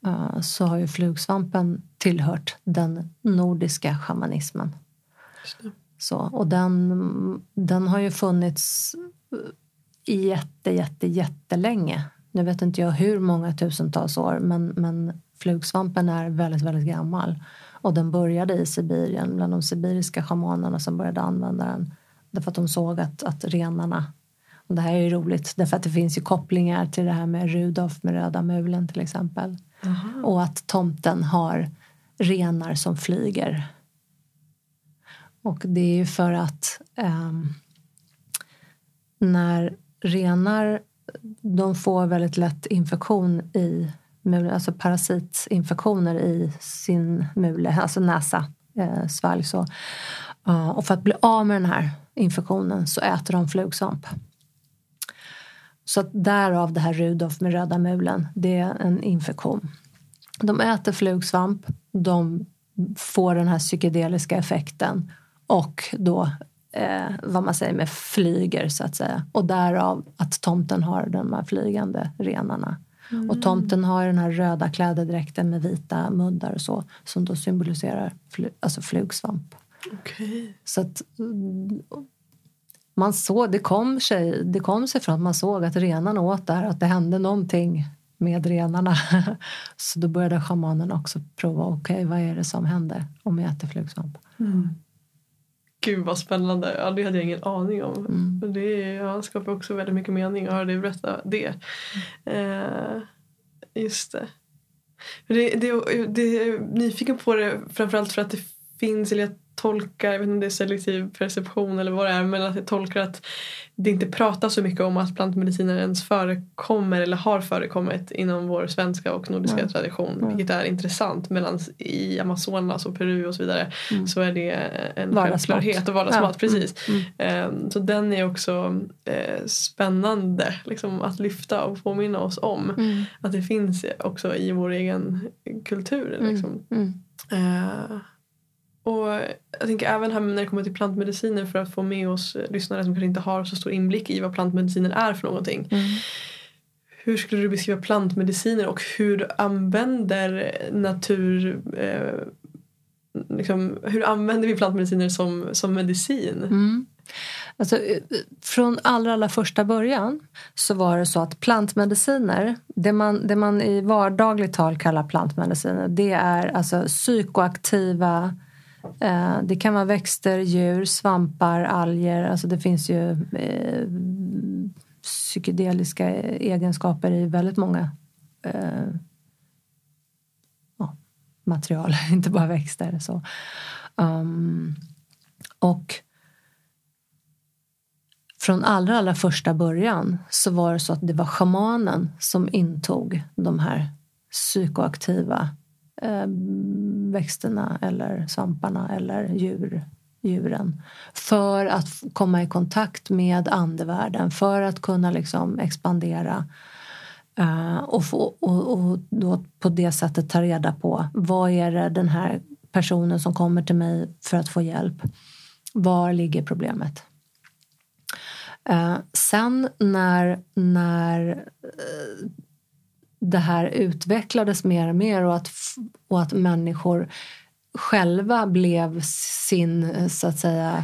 S1: uh, så har ju flugsvampen tillhört den nordiska shamanismen. Så, och den, den har ju funnits jätte, jätte, jättelänge. Nu vet inte jag hur många tusentals år men, men flugsvampen är väldigt, väldigt gammal. Och den började i Sibirien bland de sibiriska shamanerna som började använda den. Därför att de såg att, att renarna och det här är ju roligt därför att det finns ju kopplingar till det här med Rudolf med röda mulen till exempel. Aha. Och att tomten har renar som flyger och det är ju för att eh, när renar de får väldigt lätt infektion i alltså parasitinfektioner i sin mule, alltså näsa, eh, svalg. Så. Uh, och för att bli av med den här infektionen så äter de flugsvamp. Så att därav det här Rudolf med röda mulen. Det är en infektion. De äter flugsvamp, de får den här psykedeliska effekten och då eh, vad man säger med flyger så att säga. Och därav att tomten har de här flygande renarna. Mm. Och tomten har den här röda klädedräkten med vita muddar och så som då symboliserar fly, alltså flugsvamp.
S2: Okay.
S1: Så att man såg, det kom, sig, det kom sig från att man såg att renarna åt där, att det hände någonting med renarna. Så då började shamanen också prova, okej okay, vad är det som händer om jag äter flugsvamp?
S2: Mm. Gud vad spännande, ja, det hade jag ingen aning om. Mm. Det ja, skapar också väldigt mycket mening att höra dig berätta det. Eh, just det. Det, det, det. Är nyfiken på det framförallt för att det finns, eller jag tolkar, jag vet inte om det är selektiv perception eller vad det är, men att jag tolkar att det inte pratas så mycket om att plantmediciner ens förekommer eller har förekommit inom vår svenska och nordiska mm. tradition. Mm. Vilket är intressant. Medan i Amazonas och Peru och så vidare mm. så är det en självklarhet och vardagsmat. Ja. Precis. Um, så den är också uh, spännande liksom, att lyfta och påminna oss om. Mm. Att det finns också i vår egen kultur. Liksom. Uh, och jag tänker även här när det kommer till plantmediciner för att få med oss lyssnare som kanske inte har så stor inblick i vad plantmediciner är för någonting. Mm. Hur skulle du beskriva plantmediciner och hur använder natur eh, liksom, hur använder vi plantmediciner som, som medicin?
S1: Mm. Alltså, från allra, allra första början så var det så att plantmediciner, det man, det man i vardagligt tal kallar plantmediciner, det är alltså psykoaktiva Eh, Eh, det kan vara växter, djur, svampar, alger. Alltså det finns ju eh, psykedeliska egenskaper i väldigt många eh, material, inte bara växter. Så. Um, och från allra, allra första början så var det så att det var shamanen som intog de här psykoaktiva eh, växterna eller svamparna eller djur, djuren för att komma i kontakt med andevärlden, för att kunna liksom expandera eh, och, få, och, och då på det sättet ta reda på vad är det den här personen som kommer till mig för att få hjälp, var ligger problemet? Eh, sen när, när eh, det här utvecklades mer och mer och att, och att människor själva blev sin, så att säga,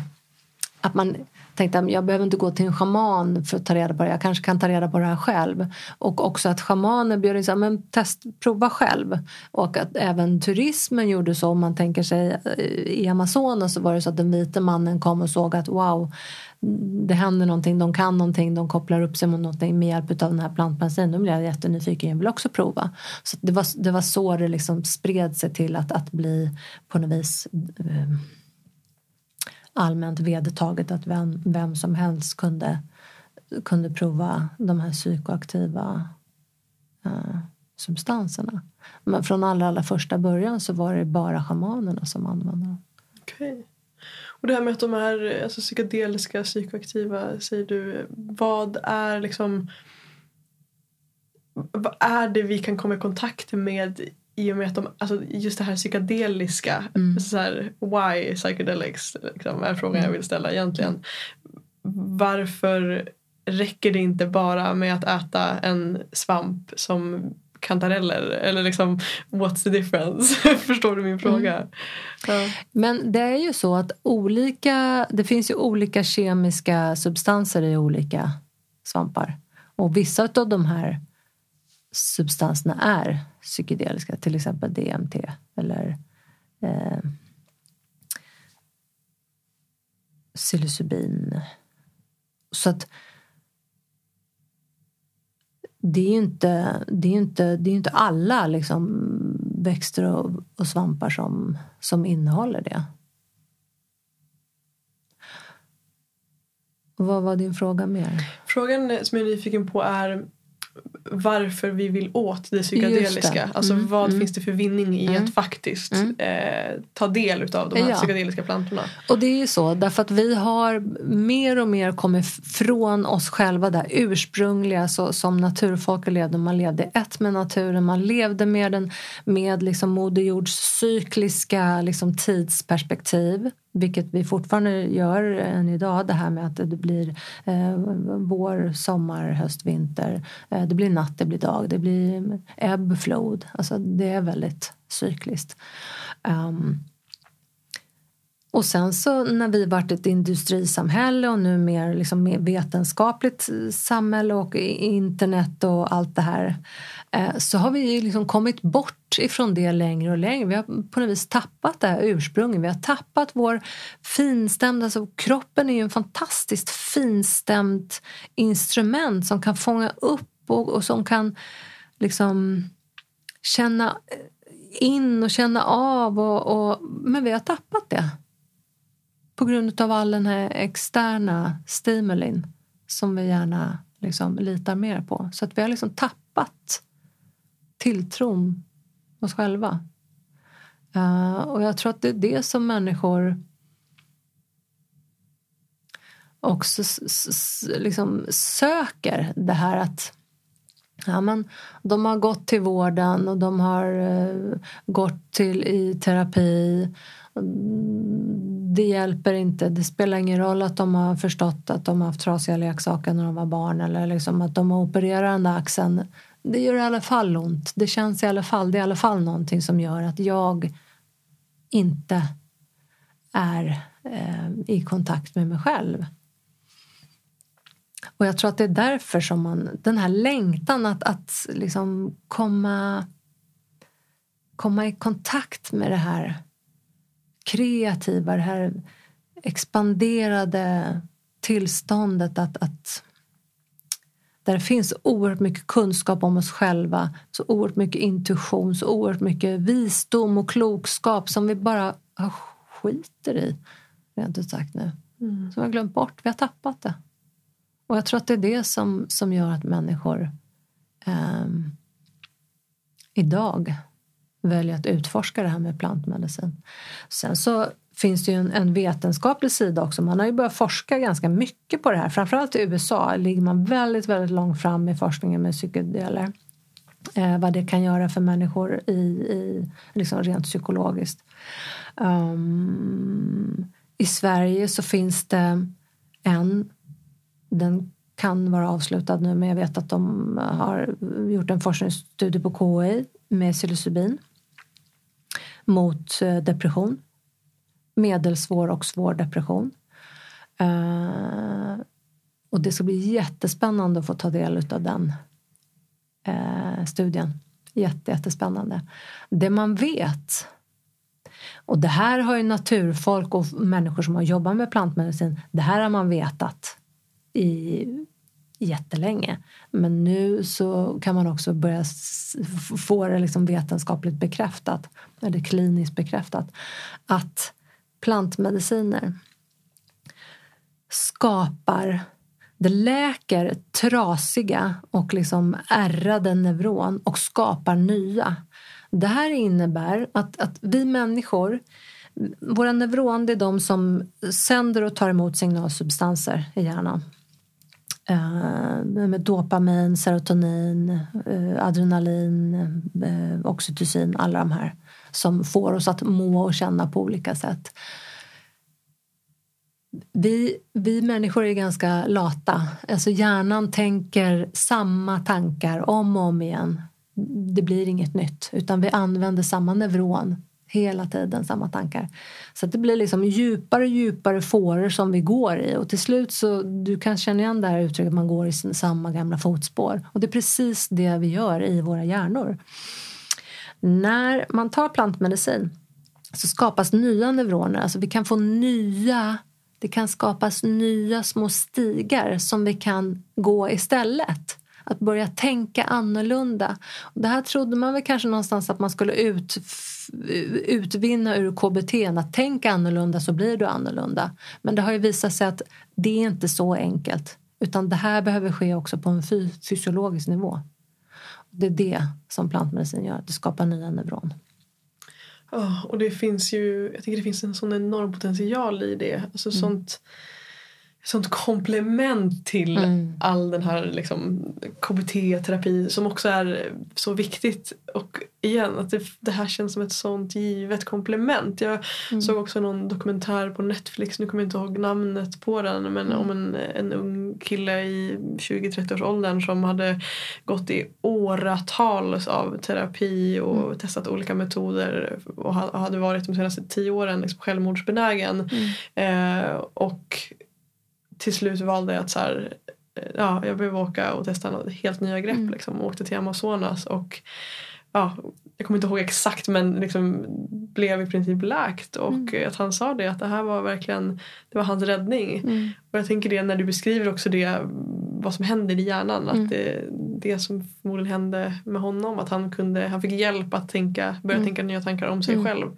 S1: att man tänkte jag jag behöver inte gå till en schaman för att ta reda på det, jag kanske kan ta reda på det här själv. Och också att schamaner bjöd in, men test, prova själv. Och att även turismen gjorde så, om man tänker sig eh, i Amazonas så var det så att den vita mannen kom och såg att wow, det händer någonting, de kan någonting, de kopplar upp sig mot någonting med hjälp av den här plantbensinen. Då blev jag jättenyfiken, jag vill också prova. Så det var, det var så det liksom spred sig till att, att bli på något vis eh, allmänt vedertaget att vem, vem som helst kunde, kunde prova de här psykoaktiva eh, substanserna. Men från allra, allra första början så var det bara shamanerna som använde dem.
S2: Okay. Och det här med att de är alltså, psykedeliska, psykoaktiva, säger du. Vad är liksom... Vad är det vi kan komma i kontakt med i och med att de, alltså just det här psykedeliska, mm. så här, why psychedelics liksom, är frågan mm. jag vill ställa egentligen. Varför räcker det inte bara med att äta en svamp som kantareller? Eller liksom, what's the difference? Förstår du min fråga? Mm.
S1: Ja. Men det är ju så att olika, det finns ju olika kemiska substanser i olika svampar. Och vissa av de här substanserna är psykedeliska, till exempel DMT eller eh, psilocybin. Så att det är ju inte, det är inte, det är inte alla liksom växter och, och svampar som, som innehåller det. Vad var din fråga mer?
S2: Frågan som jag är nyfiken på är varför vi vill åt det psykedeliska. Det. Alltså mm, vad mm. finns det för vinning i mm. att faktiskt mm. eh, ta del av de här ja. psykedeliska plantorna.
S1: Och det är ju så därför att vi har mer och mer kommit från oss själva där ursprungliga så, som naturfolket levde. Man levde ett med naturen, man levde med den med liksom Moder Jords cykliska liksom, tidsperspektiv vilket vi fortfarande gör än idag, det här med att det blir eh, vår, sommar, höst, vinter. Eh, det blir natt, det blir dag, det blir ebb, flod. Alltså det är väldigt cykliskt. Um, och sen så när vi varit ett industrisamhälle och nu mer, liksom mer vetenskapligt eh, samhälle och internet och allt det här Eh, så har vi liksom kommit bort ifrån det längre och längre. Vi har på något vis tappat det här ursprunget. Vi har tappat vår finstämda... Alltså kroppen är ju en fantastiskt finstämt instrument som kan fånga upp och, och som kan liksom känna eh, in och känna av. Och, och, men vi har tappat det på grund av all den här externa stimulin som vi gärna liksom litar mer på. Så att vi har liksom tappat tilltron oss själva. Uh, och jag tror att det är det som människor också liksom söker. Det här att ja, men de har gått till vården och de har uh, gått till i terapi. Det hjälper inte. Det spelar ingen roll att de har förstått att de har haft trasiga leksaker när de var barn eller liksom att de har opererat den där axeln det gör i alla fall ont. Det känns i alla fall, det är i alla fall någonting som gör att jag inte är eh, i kontakt med mig själv. Och jag tror att det är därför som man, den här längtan att, att liksom komma, komma i kontakt med det här kreativa, det här expanderade tillståndet att, att där det finns oerhört mycket kunskap om oss själva, så oerhört mycket intuition, så oerhört mycket visdom och klokskap som vi bara skiter i, rent ut sagt nu. Mm. Som vi har glömt bort, vi har tappat det. Och jag tror att det är det som, som gör att människor eh, idag väljer att utforska det här med plantmedicin. Sen så finns det ju en, en, vetenskaplig sida också. Man har ju börjat forska ganska mycket på det här. Framförallt i USA ligger man väldigt, väldigt långt fram i forskningen med psykedeler. Eh, vad det kan göra för människor i, i liksom rent psykologiskt. Um, I Sverige så finns det en, den kan vara avslutad nu men jag vet att de har gjort en forskningsstudie på KI med psilocybin mot eh, depression medelsvår och svår depression. Eh, och det ska bli jättespännande att få ta del av den eh, studien. Jätte, jättespännande. Det man vet och det här har ju naturfolk och människor som har jobbat med plantmedicin, det här har man vetat i jättelänge. Men nu så kan man också börja få det liksom vetenskapligt bekräftat, eller kliniskt bekräftat, att plantmediciner skapar det läker trasiga och liksom ärrade neuron och skapar nya. Det här innebär att, att vi människor våra neuron det är de som sänder och tar emot signalsubstanser i hjärnan. Uh, med dopamin, serotonin, uh, adrenalin, uh, oxytocin, alla de här som får oss att må och känna på olika sätt. Vi, vi människor är ganska lata. Alltså hjärnan tänker samma tankar om och om igen. Det blir inget nytt, utan vi använder samma neuron hela tiden, samma tankar. Så det blir liksom djupare och djupare fåror som vi går i och till slut så du kan känna igen det här uttrycket att man går i samma gamla fotspår. Och det är precis det vi gör i våra hjärnor. När man tar plantmedicin så skapas nya neuroner. Alltså vi kan få nya, det kan skapas nya små stigar som vi kan gå istället. Att börja tänka annorlunda. Och det här trodde man väl kanske någonstans att man skulle ut, utvinna ur KBT. Att tänka annorlunda så blir du annorlunda. Men det har ju visat sig att det är inte så enkelt. Utan det här behöver ske också på en fysiologisk nivå. Det är det som plantmedicin gör, det skapar nya neuron.
S2: Ja, och det finns ju, jag tycker det finns en sån enorm potential i det. Alltså mm. sånt sånt komplement till mm. all den här liksom, KBT-terapi som också är så viktigt. Och igen, att det, det här känns som ett sånt givet komplement. Jag mm. såg också någon dokumentär på Netflix, nu kommer jag inte ihåg namnet på den, men mm. om en, en ung kille i 20-30 års åldern som hade gått i åratal av terapi och mm. testat olika metoder och hade varit de senaste tio åren liksom självmordsbenägen. Mm. Eh, och till slut valde jag att så här, ja, jag behöver åka och testa helt nya grepp. Mm. Liksom, och åkte till Amazonas och ja, jag kommer inte ihåg exakt men liksom blev i princip läkt och mm. att han sa det att det här var verkligen det var hans räddning. Mm. Och jag tänker det när du beskriver också det vad som händer i hjärnan att mm. det, det som förmodligen hände med honom att han kunde han fick hjälp att tänka börja mm. tänka nya tankar om sig mm. själv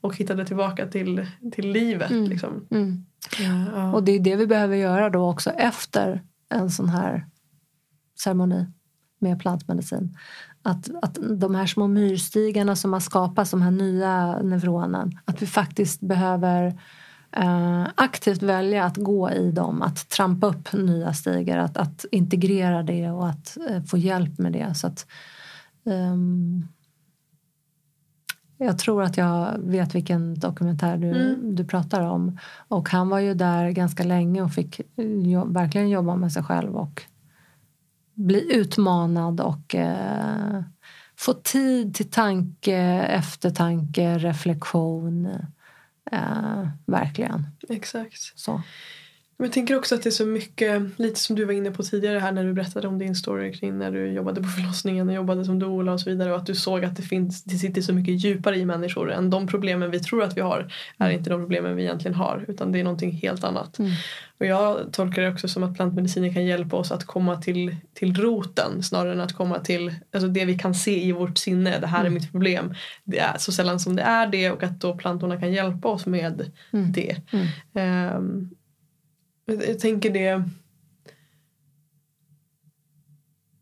S2: och hittade tillbaka till, till livet. Liksom.
S1: Ja. Och det är det vi behöver göra då också efter en sån här ceremoni med plantmedicin. Att, att de här små myrstigarna som har skapats, de här nya neuronen, att vi faktiskt behöver eh, aktivt välja att gå i dem, att trampa upp nya stigar, att, att integrera det och att eh, få hjälp med det. Så att, um, jag tror att jag vet vilken dokumentär du, mm. du pratar om. Och han var ju där ganska länge och fick jo, verkligen jobba med sig själv och bli utmanad och eh, få tid till tanke, eftertanke, reflektion. Eh, verkligen.
S2: Exakt.
S1: Så.
S2: Jag tänker också att det är så mycket, lite som du var inne på tidigare här när du berättade om din story kring när du jobbade på förlossningen och jobbade som doula och så vidare och att du såg att det finns, det sitter så mycket djupare i människor än de problemen vi tror att vi har är inte de problemen vi egentligen har utan det är någonting helt annat. Mm. Och jag tolkar det också som att plantmediciner kan hjälpa oss att komma till, till roten snarare än att komma till alltså det vi kan se i vårt sinne, det här mm. är mitt problem. Det är så sällan som det är det och att då plantorna kan hjälpa oss med mm. det. Um, jag tänker det...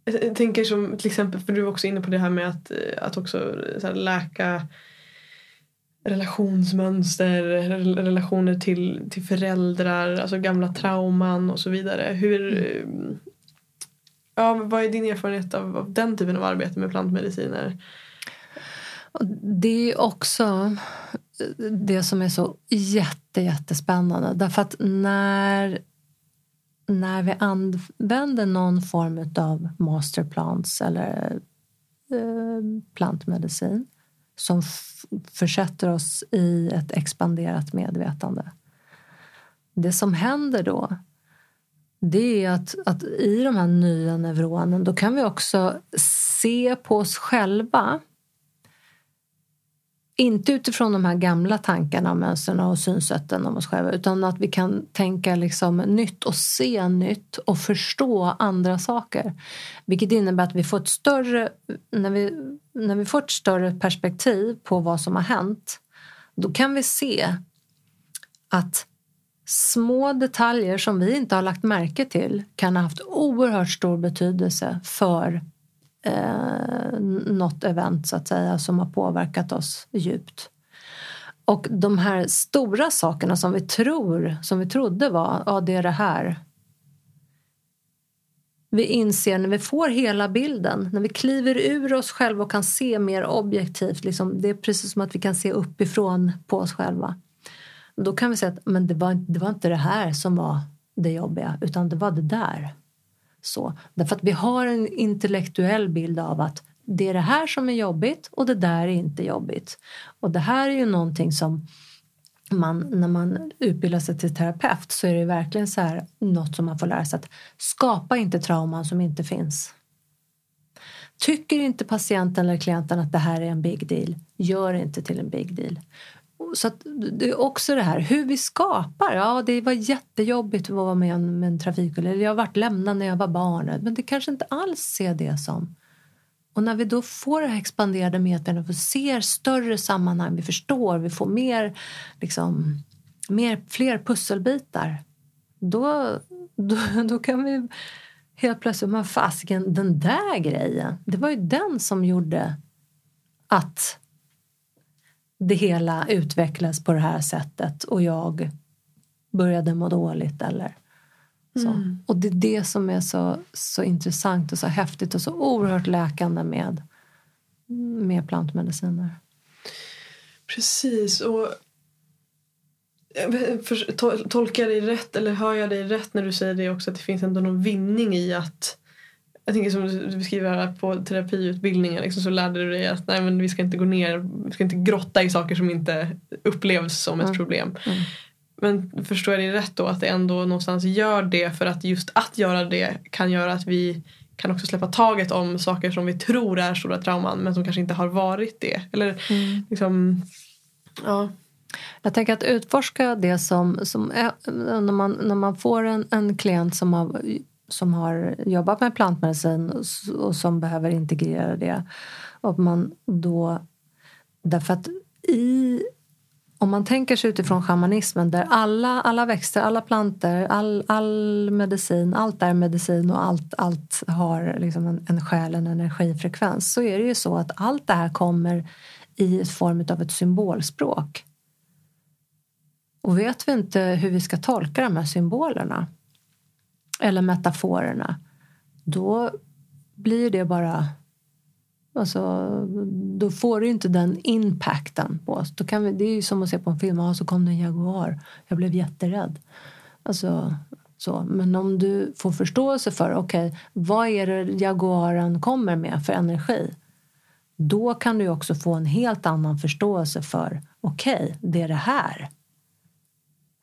S2: Jag tänker som till exempel, för du var också inne på det här med att, att också här, läka relationsmönster, relationer till, till föräldrar, alltså gamla trauman och så vidare. Hur, mm. ja, vad är din erfarenhet av, av den typen av arbete med plantmediciner?
S1: Det är också det som är så jätte, jättespännande. Därför att när, när vi använder någon form av masterplants eller eh, plantmedicin som försätter oss i ett expanderat medvetande. Det som händer då det är att, att i de här nya neuronen då kan vi också se på oss själva inte utifrån de här gamla tankarna, mönstren och synsätten om oss själva utan att vi kan tänka liksom nytt och se nytt och förstå andra saker. Vilket innebär att vi får ett större, när vi, när vi får ett större perspektiv på vad som har hänt då kan vi se att små detaljer som vi inte har lagt märke till kan ha haft oerhört stor betydelse för eh, något event så att säga som har påverkat oss djupt. Och de här stora sakerna som vi tror, som vi trodde var, ja det är det här. Vi inser när vi får hela bilden, när vi kliver ur oss själva och kan se mer objektivt, liksom, det är precis som att vi kan se uppifrån på oss själva. Då kan vi säga att men det, var, det var inte det här som var det jobbiga, utan det var det där. Så. Därför att vi har en intellektuell bild av att det är det här som är jobbigt och det där är inte jobbigt. Och det här är ju någonting som man, när man utbildar sig till terapeut så är det verkligen så här, något som man får lära sig att skapa inte trauman som inte finns. Tycker inte patienten eller klienten att det här är en big deal, gör inte till en big deal. Så det är också det här hur vi skapar. Ja, det var jättejobbigt att vara med om en trafikolycka. Eller jag varit lämnad när jag var barn. Men det kanske inte alls ser det som. Och när vi då får det här expanderade medvetandet och ser större sammanhang, vi förstår, vi får mer, liksom, mer, fler pusselbitar. Då, då, då kan vi helt plötsligt, men fasiken, den där grejen, det var ju den som gjorde att det hela utvecklas på det här sättet och jag började må dåligt eller så. Mm. Och det är det som är så, så intressant och så häftigt och så oerhört läkande med, med plantmediciner.
S2: Precis. och Tolkar jag dig rätt eller hör jag dig rätt när du säger det också att det finns ändå någon vinning i att jag tänker som du beskriver här på terapiutbildningen liksom, så lärde du dig att nej, men vi ska inte gå ner, vi ska inte grotta i saker som inte upplevs som ett mm. problem. Mm. Men förstår jag dig rätt då att det ändå någonstans gör det för att just att göra det kan göra att vi kan också släppa taget om saker som vi tror är stora trauman men som kanske inte har varit det. Eller mm. liksom, ja.
S1: Jag tänker att utforska det som, som är, när, man, när man får en, en klient som har, som har jobbat med plantmedicin och, som behöver integrera det. Och man då, därför att i om man tänker sig utifrån shamanismen där alla, alla växter, alla planter, all, all medicin, allt är medicin och allt, allt har liksom en, en själ, en energifrekvens så är det ju så att allt det här kommer i form av ett symbolspråk. Och vet vi inte hur vi ska tolka de här symbolerna eller metaforerna då blir det bara Alltså, då får du inte den impacten på oss. Då kan vi, det är ju som att se på en film, Ah, så kom det en jaguar. Jag blev jätterädd. Alltså, så. Men om du får förståelse för okej, okay, vad är det jaguaren kommer med för energi? Då kan du också få en helt annan förståelse för okej, okay, det är det här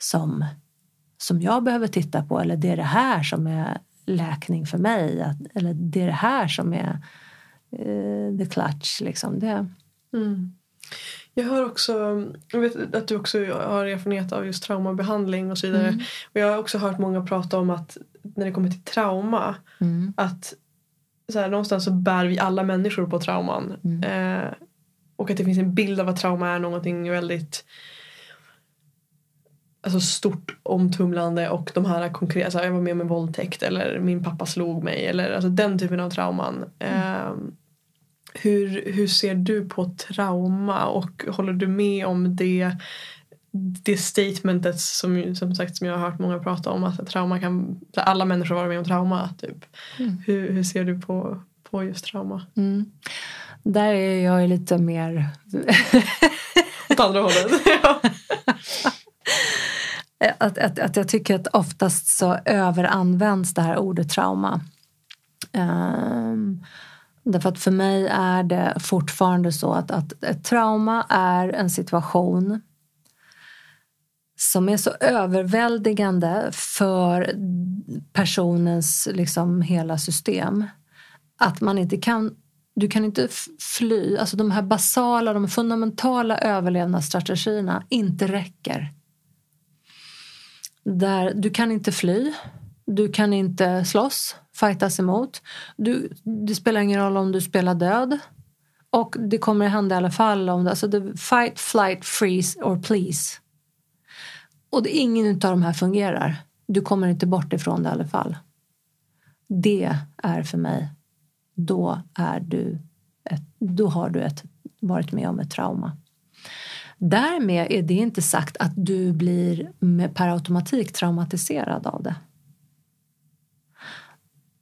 S1: som, som jag behöver titta på eller det är det här som är läkning för mig. Eller det är det här som är uh, the clutch. Liksom. Det.
S2: Mm. Jag hör också, jag vet att du också har erfarenhet av just traumabehandling och så vidare. Mm. Och jag har också hört många prata om att när det kommer till trauma mm. att så här, någonstans så bär vi alla människor på trauman. Mm. Eh, och att det finns en bild av att trauma är någonting väldigt alltså stort omtumlande och de här konkreta, alltså jag var med om en våldtäkt eller min pappa slog mig eller alltså den typen av trauman. Mm. Eh, hur, hur ser du på trauma och håller du med om det det statementet som, som sagt som jag har hört många prata om att trauma kan, alla människor vara med om trauma. Typ. Mm. Hur, hur ser du på, på just trauma?
S1: Mm. Där är jag lite mer...
S2: Åt andra hållet?
S1: att, att, att jag tycker att oftast så överanvänds det här ordet trauma. Um, därför att för mig är det fortfarande så att, att ett trauma är en situation som är så överväldigande för personens liksom hela system att man inte kan du kan inte fly. Alltså de här basala, de fundamentala överlevnadsstrategierna inte räcker. Där du kan inte fly, du kan inte slåss, fightas emot. Du, det spelar ingen roll om du spelar död. Och det kommer att hända i alla fall. Om det, alltså det, fight, flight, freeze or please. Och det, ingen av de här fungerar. Du kommer inte bort ifrån det i alla fall. Det är för mig, då, är du ett, då har du ett, varit med om ett trauma. Därmed är det inte sagt att du blir per automatik traumatiserad av det.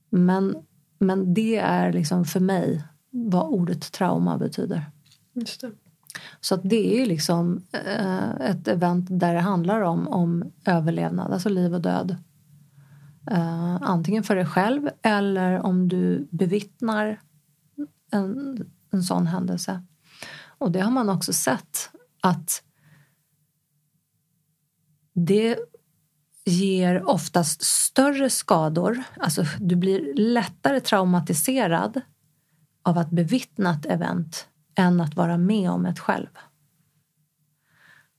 S1: Men, men det är liksom för mig vad ordet trauma betyder.
S2: Just det.
S1: Så att det är liksom eh, ett event där det handlar om, om överlevnad, alltså liv och död. Eh, antingen för dig själv eller om du bevittnar en, en sån händelse. Och det har man också sett att det ger oftast större skador. Alltså du blir lättare traumatiserad av att bevittna ett event än att vara med om ett själv.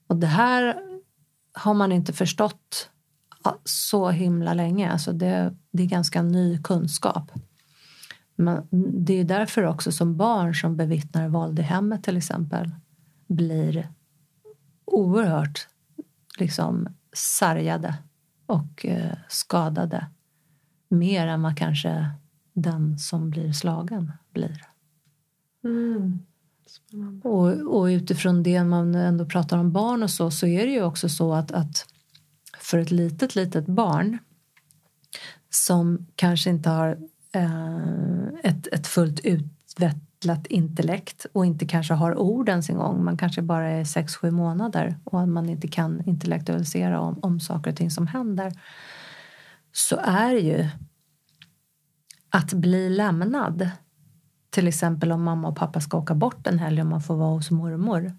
S1: Och det här har man inte förstått så himla länge. Alltså det, det är ganska ny kunskap. Men det är därför också som barn som bevittnar våld i hemmet till exempel blir oerhört liksom sargade och eh, skadade mer än vad kanske den som blir slagen blir.
S2: Mm.
S1: Och, och, utifrån det man ändå pratar om barn och så, så är det ju också så att, att för ett litet, litet barn som kanske inte har eh, ett, ett fullt utvecklat intellekt och inte kanske har ord ens en gång. Man kanske bara är sex sju månader och man inte kan intellektualisera om, om saker och ting som händer. Så är ju att bli lämnad till exempel om mamma och pappa ska åka bort en helg och man får vara hos mormor.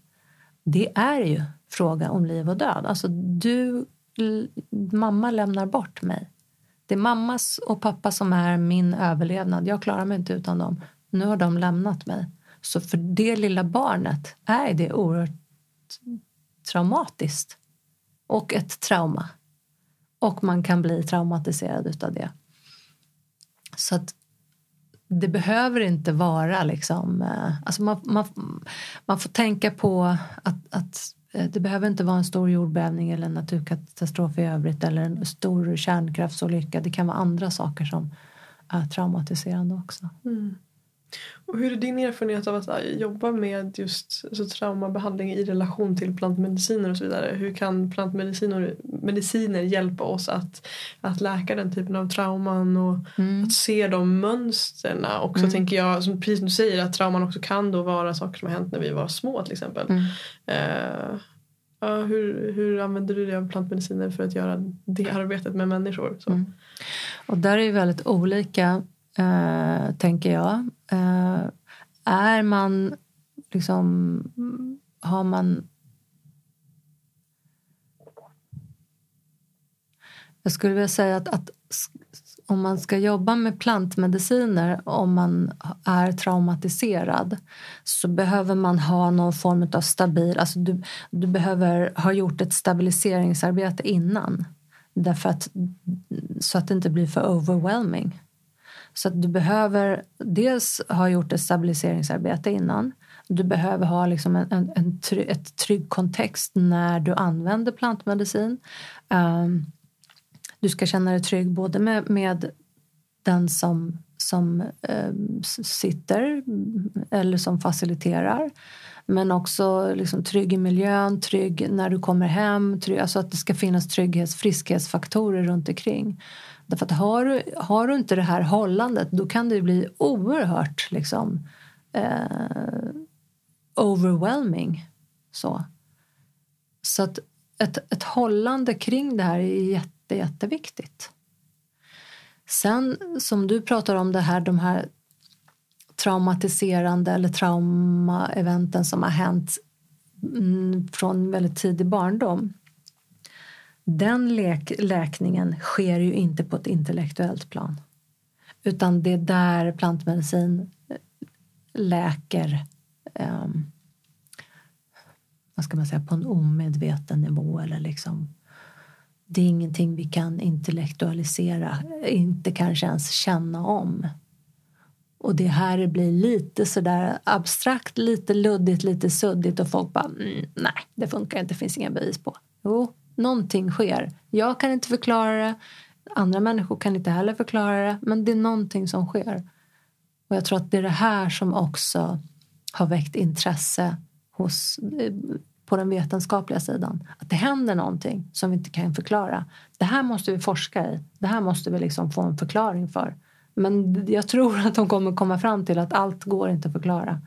S1: Det är ju fråga om liv och död. Alltså du, mamma lämnar bort mig. Det är mammas och pappa som är min överlevnad. Jag klarar mig inte utan dem. Nu har de lämnat mig. Så för det lilla barnet är det oerhört traumatiskt. Och ett trauma. Och man kan bli traumatiserad utav det. Så att det behöver inte vara liksom... Eh, alltså man, man, man får tänka på att, att eh, det behöver inte vara en stor jordbävning eller en naturkatastrof i övrigt eller en stor kärnkraftsolycka. Det kan vara andra saker som är traumatiserande också.
S2: Mm. Och hur är din erfarenhet av att äh, jobba med just alltså, traumabehandling i relation till plantmediciner och så vidare? Hur kan plantmediciner mediciner hjälpa oss att, att läka den typen av trauman och mm. att se de mönstren också mm. tänker jag, som precis du säger att trauman också kan då vara saker som har hänt när vi var små till exempel. Mm. Uh, uh, hur, hur använder du dig av plantmediciner för att göra det arbetet med människor?
S1: Mm. Och där är det väldigt olika eh, tänker jag. Eh, är man liksom... Har man... Jag skulle vilja säga att, att om man ska jobba med plantmediciner om man är traumatiserad så behöver man ha någon form av stabil... Alltså du, du behöver ha gjort ett stabiliseringsarbete innan. Därför att, så att det inte blir för overwhelming. Så att du behöver dels ha gjort ett stabiliseringsarbete innan. Du behöver ha liksom en, en, en try, ett trygg kontext när du använder plantmedicin. Um, du ska känna dig trygg både med, med den som, som eh, sitter eller som faciliterar men också liksom trygg i miljön, trygg när du kommer hem. Trygg, alltså att det ska finnas trygghets, friskhetsfaktorer runt omkring. Därför att har du, har du inte det här hållandet då kan det bli oerhört liksom, eh, overwhelming. Så, så att ett, ett hållande kring det här är jätte, jätteviktigt. Sen som du pratar om det här, de här traumatiserande eller traumaeventen som har hänt mm, från väldigt tidig barndom den läk läkningen sker ju inte på ett intellektuellt plan. Utan det är där plantmedicin eh, läker um, vad ska man säga, på en omedveten nivå. Eller liksom, det är ingenting vi kan intellektualisera, inte kanske ens känna om. Och det här blir lite sådär abstrakt, lite luddigt, lite suddigt och folk bara mm, nej, det funkar inte, det finns inga bevis på. Jo, någonting sker. Jag kan inte förklara det, andra människor kan inte heller förklara det, men det är någonting som sker. Och jag tror att det är det här som också har väckt intresse hos, eh, på den vetenskapliga sidan. Att det händer någonting som vi inte kan förklara. Det här måste vi forska i. Det här måste vi liksom få en förklaring för. Men jag tror att de kommer komma fram till att allt går inte att förklara.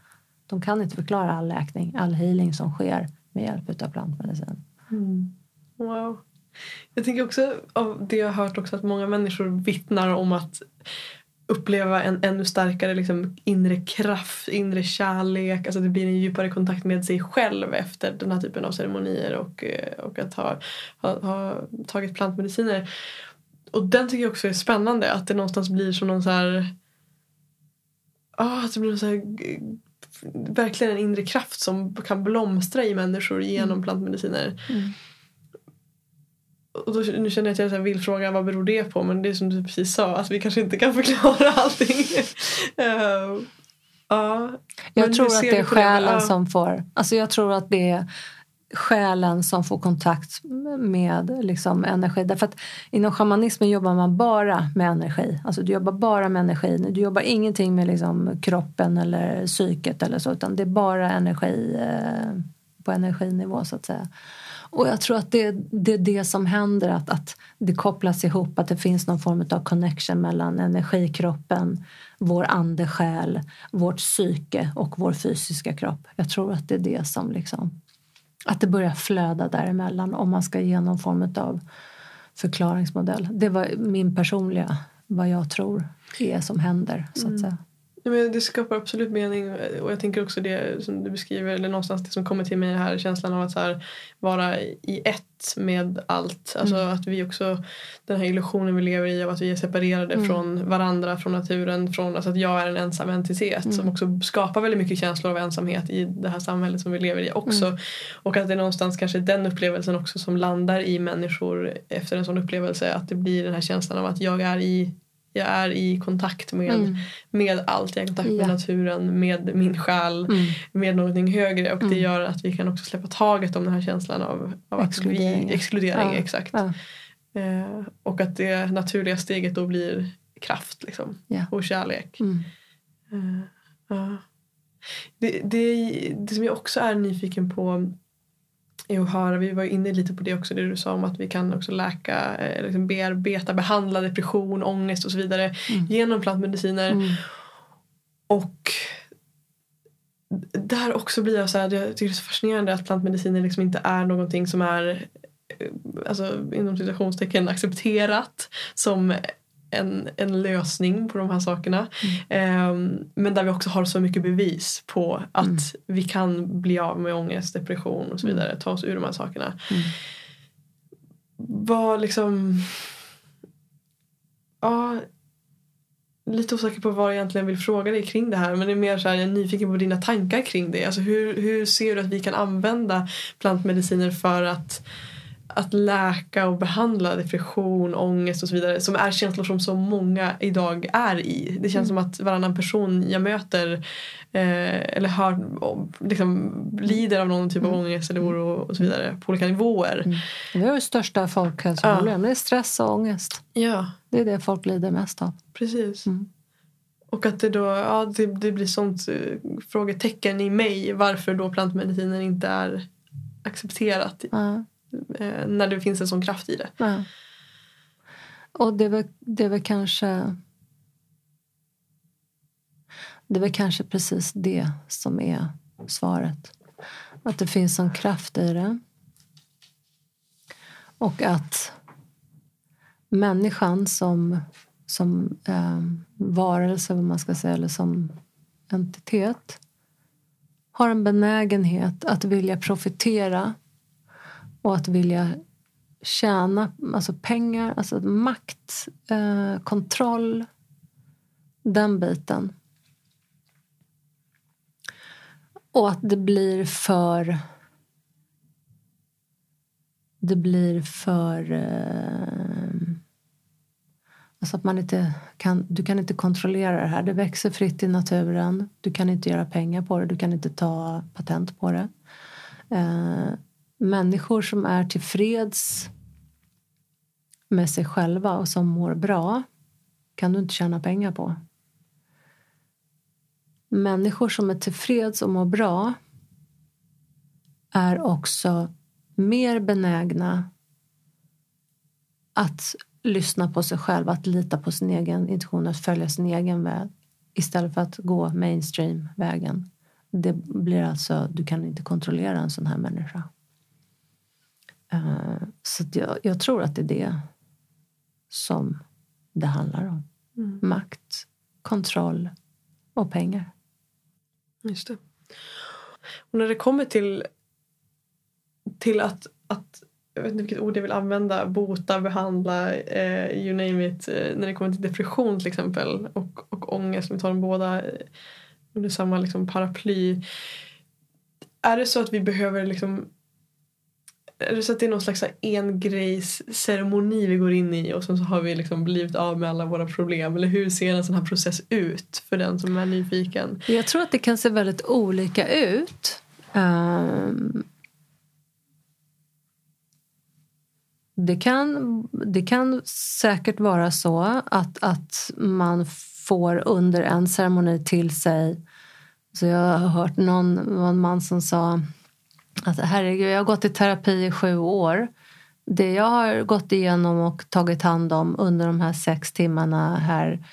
S1: De kan inte förklara all läkning, all healing som sker med hjälp av plantmedicin.
S2: Mm. Wow. Jag tänker också av det jag har hört också att många människor vittnar om att uppleva en ännu starkare liksom, inre kraft, inre kärlek. Alltså det blir en djupare kontakt med sig själv efter den här typen av ceremonier och, eh, och att ha, ha, ha tagit plantmediciner. Och den tycker jag också är spännande. Att det någonstans blir som någon så här... Oh, att det blir så här, verkligen en inre kraft som kan blomstra i människor genom mm. plantmediciner. Mm och då, nu känner jag att jag vill fråga vad beror det på men det är som du precis sa att vi kanske inte kan förklara allting. uh,
S1: uh, jag tror att det är själen uh. som får... Alltså jag tror att det är själen som får kontakt med liksom, energi. Därför att inom shamanismen jobbar man bara med energi. Alltså du jobbar bara med energi. Du jobbar ingenting med liksom, kroppen eller psyket eller så utan det är bara energi eh, på energinivå så att säga. Och jag tror att det, det är det som händer, att, att det kopplas ihop, att det finns någon form av connection mellan energikroppen, vår andesjäl, vårt psyke och vår fysiska kropp. Jag tror att det är det som liksom, att det börjar flöda däremellan om man ska ge någon form av förklaringsmodell. Det var min personliga, vad jag tror är som händer så att mm. säga.
S2: Men det skapar absolut mening och jag tänker också det som du beskriver eller någonstans det som kommer till mig här känslan av att här, vara i ett med allt. Alltså mm. att vi också den här illusionen vi lever i av att vi är separerade mm. från varandra, från naturen, från alltså att jag är en ensam entitet mm. som också skapar väldigt mycket känslor av ensamhet i det här samhället som vi lever i också. Mm. Och att det är någonstans kanske den upplevelsen också som landar i människor efter en sån upplevelse att det blir den här känslan av att jag är i jag är i kontakt med, mm. med allt. Jag är i kontakt med ja. naturen, med min själ, mm. med någonting högre. Och mm. det gör att vi kan också släppa taget om den här känslan av, av exkludering. Vi, exkludering ja. exakt. Ja. Eh, och att det naturliga steget då blir kraft liksom, och kärlek. Mm. Eh, det, det, det som jag också är nyfiken på att höra, vi var inne lite på det också, det du sa om att vi kan också läka, eh, liksom bearbeta, behandla depression, ångest och så vidare mm. genom plantmediciner. Mm. Och där också blir jag så här, jag tycker det är så fascinerande att plantmediciner liksom inte är någonting som är eh, alltså, inom citationstecken accepterat som en, en lösning på de här sakerna. Mm. Um, men där vi också har så mycket bevis på att mm. vi kan bli av med ångest, depression och så mm. vidare. Ta oss ur de här sakerna. Mm. Vad liksom... Ja, lite osäker på vad jag egentligen vill fråga dig kring det här men det är mer så här, jag är nyfiken på dina tankar kring det. Alltså hur, hur ser du att vi kan använda plantmediciner för att att läka och behandla depression, ångest och så vidare som är känslor som så många idag är i. Det känns mm. som att varannan person jag möter eh, eller hör liksom, lider av någon typ av mm. ångest eller oro och så vidare på olika nivåer. Mm.
S1: Det är det största folkhälsoproblemet. Ja. Det är stress och ångest.
S2: Ja.
S1: Det är det folk lider mest av.
S2: Precis. Mm. Och att det då ja, det, det blir sånt uh, frågetecken i mig varför då plantmedicinen inte är accepterat. Ja eh, när det finns en sån kraft i det. Ja.
S1: Och det är, väl, det var kanske det är väl kanske precis det som är svaret. Att det finns en kraft i det. Och att människan som, som eh, varelse, vad man ska säga, eller som entitet har en benägenhet att vilja profitera och att vilja tjäna alltså pengar, alltså makt, eh, kontroll. Den biten. Och att det blir för... Det blir för... Eh, alltså att man inte kan, du kan inte kontrollera det här. Det växer fritt i naturen. Du kan inte göra pengar på det. Du kan inte ta patent på det. Eh, människor som är tillfreds med sig själva och som mår bra kan du inte tjäna pengar på. Människor som är tillfreds och mår bra är också mer benägna att lyssna på sig själv, att lita på sin egen intuition, att följa sin egen väg istället för att gå mainstream-vägen. Det blir alltså, du kan inte kontrollera en sån här människa. Uh, så jag, jag, tror att det är det som det handlar om. Mm. Makt, kontroll och pengar.
S2: Just det. Och när det kommer till, till att, att jag vet inte vilket ord jag vill använda, bota, behandla, eh, you name it. Eh, när det kommer till depression till exempel och, och ångest, om vi tar dem båda under samma liksom, paraply. Är det så att vi behöver liksom så att det är någon slags engrejsceremoni vi går in i och sen så har vi liksom blivit av med alla våra problem? Eller hur ser en sån här process ut för den som är nyfiken?
S1: Jag tror att det kan se väldigt olika ut. Um, det kan, det kan säkert vara så att, att man får under en ceremoni till sig... Så jag har hört någon, någon man som sa att herregud, jag har gått i terapi i sju år. Det jag har gått igenom och tagit hand om under de här sex timmarna här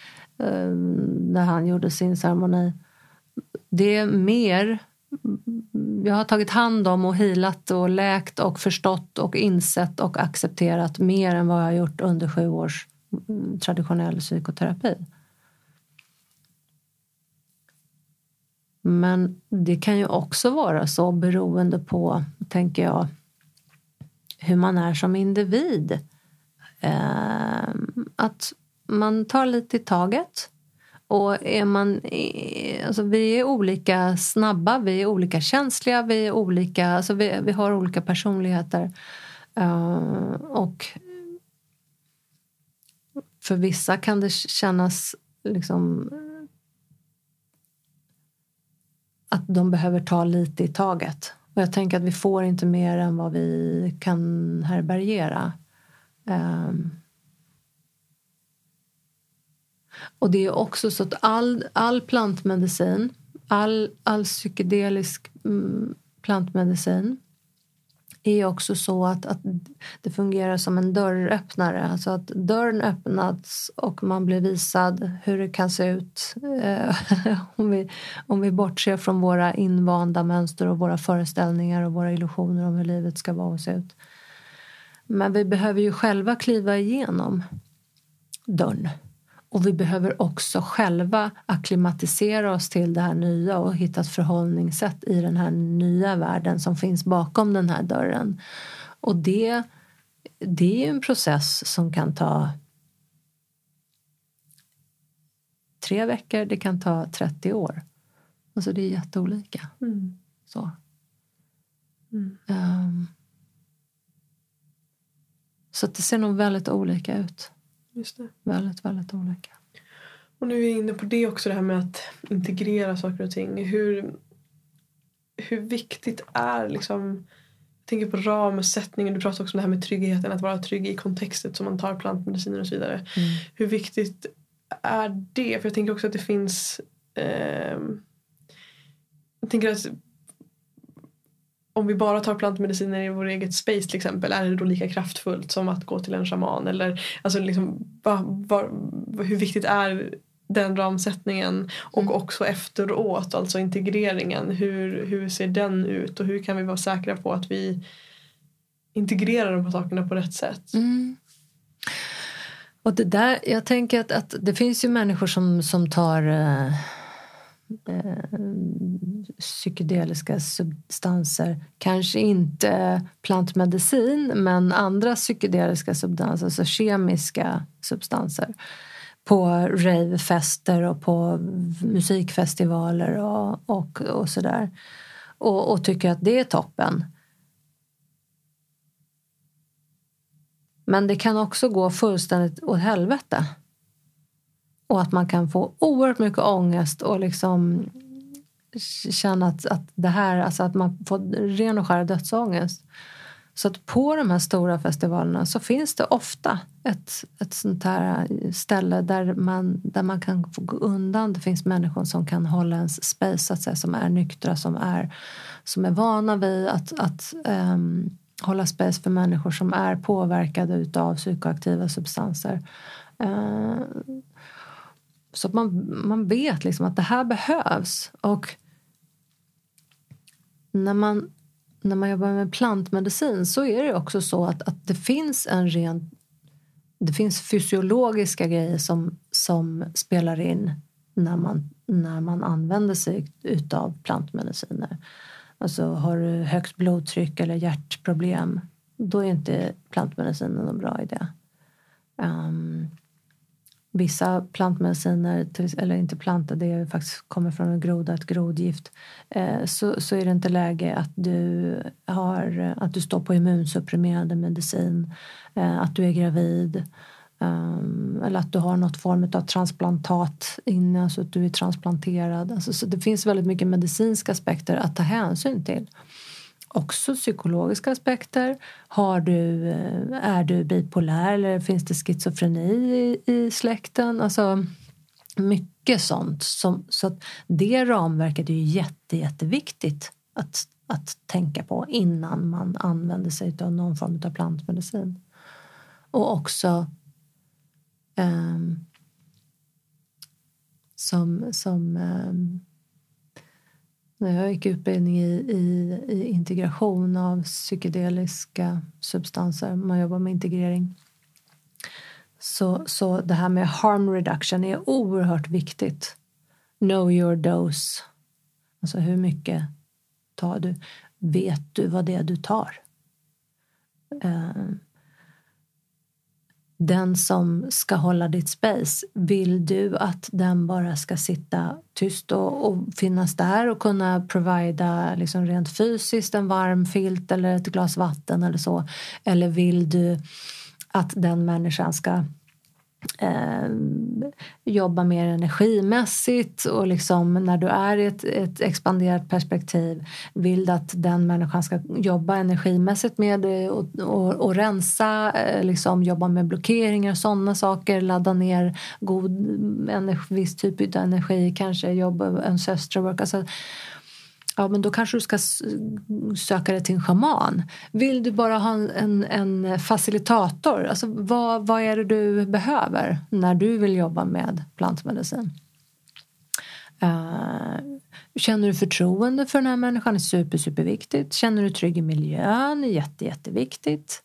S1: ehm, när han gjorde sin ceremoni. Det är mer jag har tagit hand om och healat och läkt och förstått och insett och accepterat mer än vad jag har gjort under sju års mm, traditionell psykoterapi. Men det kan ju också vara så beroende på, tänker jag, hur man är som individ. Eh, att man tar lite i taget. Och är man, alltså vi är olika snabba, vi är olika känsliga, vi, är olika, alltså vi, vi har olika personligheter. Uh, och för vissa kan det kännas liksom att de behöver ta lite i taget. Och jag tänker att vi får inte mer än vad vi kan härbärgera. Um, och det är också så att all, all plantmedicin, all, all psykedelisk mm, plantmedicin är också så att, att det fungerar som en dörröppnare. Alltså att dörren öppnas och man blir visad hur det kan se ut eh, om, vi, om vi bortser från våra invanda mönster och våra föreställningar och våra illusioner om hur livet ska vara och se ut. Men vi behöver ju själva kliva igenom dörren. Och vi behöver också själva akklimatisera oss till det här nya och hitta ett förhållningssätt i den här nya världen som finns bakom den här dörren. Och det, det är en process som kan ta tre veckor, det kan ta 30 år. Alltså det är jätteolika. Mm. Så. Mm. Um, så det ser nog väldigt olika ut.
S2: Just det.
S1: Väldigt, väldigt olika.
S2: Och nu är vi inne på det också, det här med att integrera saker och ting. Hur, hur viktigt är liksom jag tänker på ramsättningen, du pratar också om det här med tryggheten, att vara trygg i kontexten som man tar plantmediciner och så vidare. Mm. Hur viktigt är det? För jag tänker också att det finns eh, jag tänker att om vi bara tar plantmediciner i vår eget space till exempel, är det då lika kraftfullt som att gå till en shaman? Eller, alltså liksom, va, va, hur viktigt är den ramsättningen och mm. också efteråt, alltså integreringen. Hur, hur ser den ut och hur kan vi vara säkra på att vi integrerar de här sakerna på rätt sätt?
S1: Mm. Och det där, jag tänker att, att det finns ju människor som, som tar eh Eh, psykedeliska substanser. Kanske inte plantmedicin, men andra psykedeliska substanser, alltså kemiska substanser på ravefester och på musikfestivaler och, och, och sådär. Och, och tycker att det är toppen. Men det kan också gå fullständigt åt helvete. Och att man kan få oerhört mycket ångest och liksom känna att, att det här, alltså att man får ren och skär dödsångest. Så att på de här stora festivalerna så finns det ofta ett, ett sånt här ställe där man, där man kan få gå undan. Det finns människor som kan hålla ens space, så att säga, som är nyktra, som är, som är vana vid att, att um, hålla space för människor som är påverkade av psykoaktiva substanser. Uh, så att man, man vet liksom att det här behövs. Och när man, när man jobbar med plantmedicin så är det också så att, att det finns en ren... Det finns fysiologiska grejer som, som spelar in när man, när man använder sig av plantmediciner. Alltså har du högt blodtryck eller hjärtproblem då är inte plantmedicinen någon bra idé. Um, vissa plantmediciner, eller inte plantor, det faktiskt kommer från en groda, ett grodgift, eh, så, så är det inte läge att du, har, att du står på immunsupprimerande medicin, eh, att du är gravid ehm, eller att du har något form av transplantat inne, alltså att du är transplanterad. Alltså, så det finns väldigt mycket medicinska aspekter att ta hänsyn till också psykologiska aspekter. Har du, eh, är du bipolär eller finns det schizofreni i, i släkten? Alltså, mycket sånt. Som, så att det ramverket är ju jätte, jätteviktigt att, att tänka på innan man använder sig av någon form av plantmedicin. Och också um, som, som um, när jag gick utbildning i, i, i, integration av psykedeliska substanser, man jobbar med integrering. Så, så det här med harm reduction är oerhört viktigt. Know your dose. Alltså hur mycket tar du? Vet du vad det är du tar? Uh, den som ska hålla ditt space, vill du att den bara ska sitta tyst och, och finnas där och kunna provida liksom rent fysiskt en varm filt eller ett glas vatten eller så? Eller vill du att den människan ska eh, jobba mer energimässigt och liksom när du är i ett, ett expanderat perspektiv vill du att den människan ska jobba energimässigt med det och, och, och rensa, eh, liksom jobba med blockeringar och sådana saker, ladda ner god energi, viss typ av energi, kanske jobba ancestral work. Alltså, ja men då kanske du ska söka dig till en schaman. Vill du bara ha en, en facilitator? Alltså, vad, vad är det du behöver när du vill jobba med plantmedicin? Uh, känner du förtroende för den här människan? är super, superviktigt. Känner du trygg i miljön? är jätte, jätteviktigt.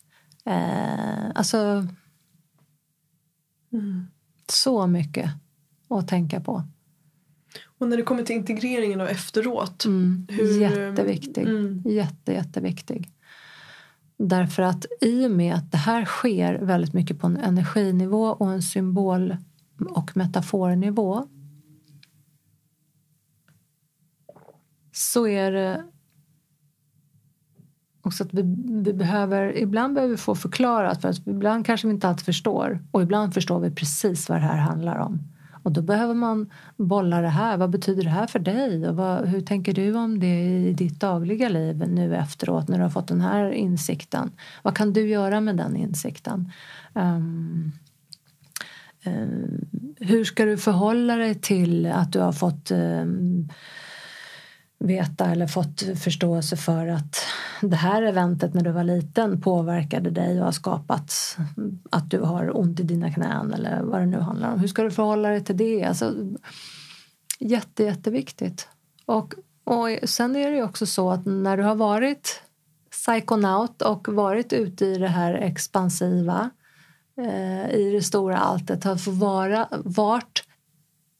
S1: Uh, alltså... Mm, så mycket att tänka på.
S2: Och när det kommer till integreringen av efteråt.
S1: Mm, hur... Jätteviktig. Mm. Jätte, jätteviktig. Därför att i och med att det här sker väldigt mycket på en energinivå och en symbol och metafornivå så är det också att vi, vi, behöver, ibland behöver vi få förklarat för att ibland kanske vi inte alltid förstår och ibland förstår vi precis vad det här handlar om. Och då behöver man bolla det här. Vad betyder det här för dig? Och vad, hur tänker du om det i ditt dagliga liv nu efteråt när du har fått den här insikten? Vad kan du göra med den insikten? Um, um, hur ska du förhålla dig till att du har fått um, veta eller fått förståelse för att det här eventet när du var liten påverkade dig och har skapat att du har ont i dina knän eller vad det nu handlar om. Hur ska du förhålla dig till det? Alltså, jätte, jätteviktigt. Och, och sen är det ju också så att när du har varit psykonaut och varit ute i det här expansiva eh, i det stora alltet har fått vara, vart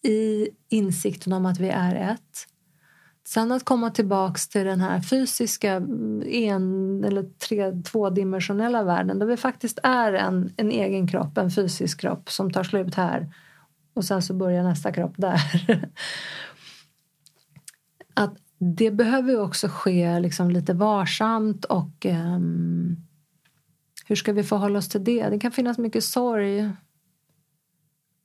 S1: i insikten om att vi är ett Sen att komma tillbaks till den här fysiska mm, en eller tre, tvådimensionella världen där vi faktiskt är en, en egen kropp, en fysisk kropp som tar slut här och sen så börjar nästa kropp där. att det behöver också ske liksom lite varsamt och um, hur ska vi förhålla oss till det? Det kan finnas mycket sorg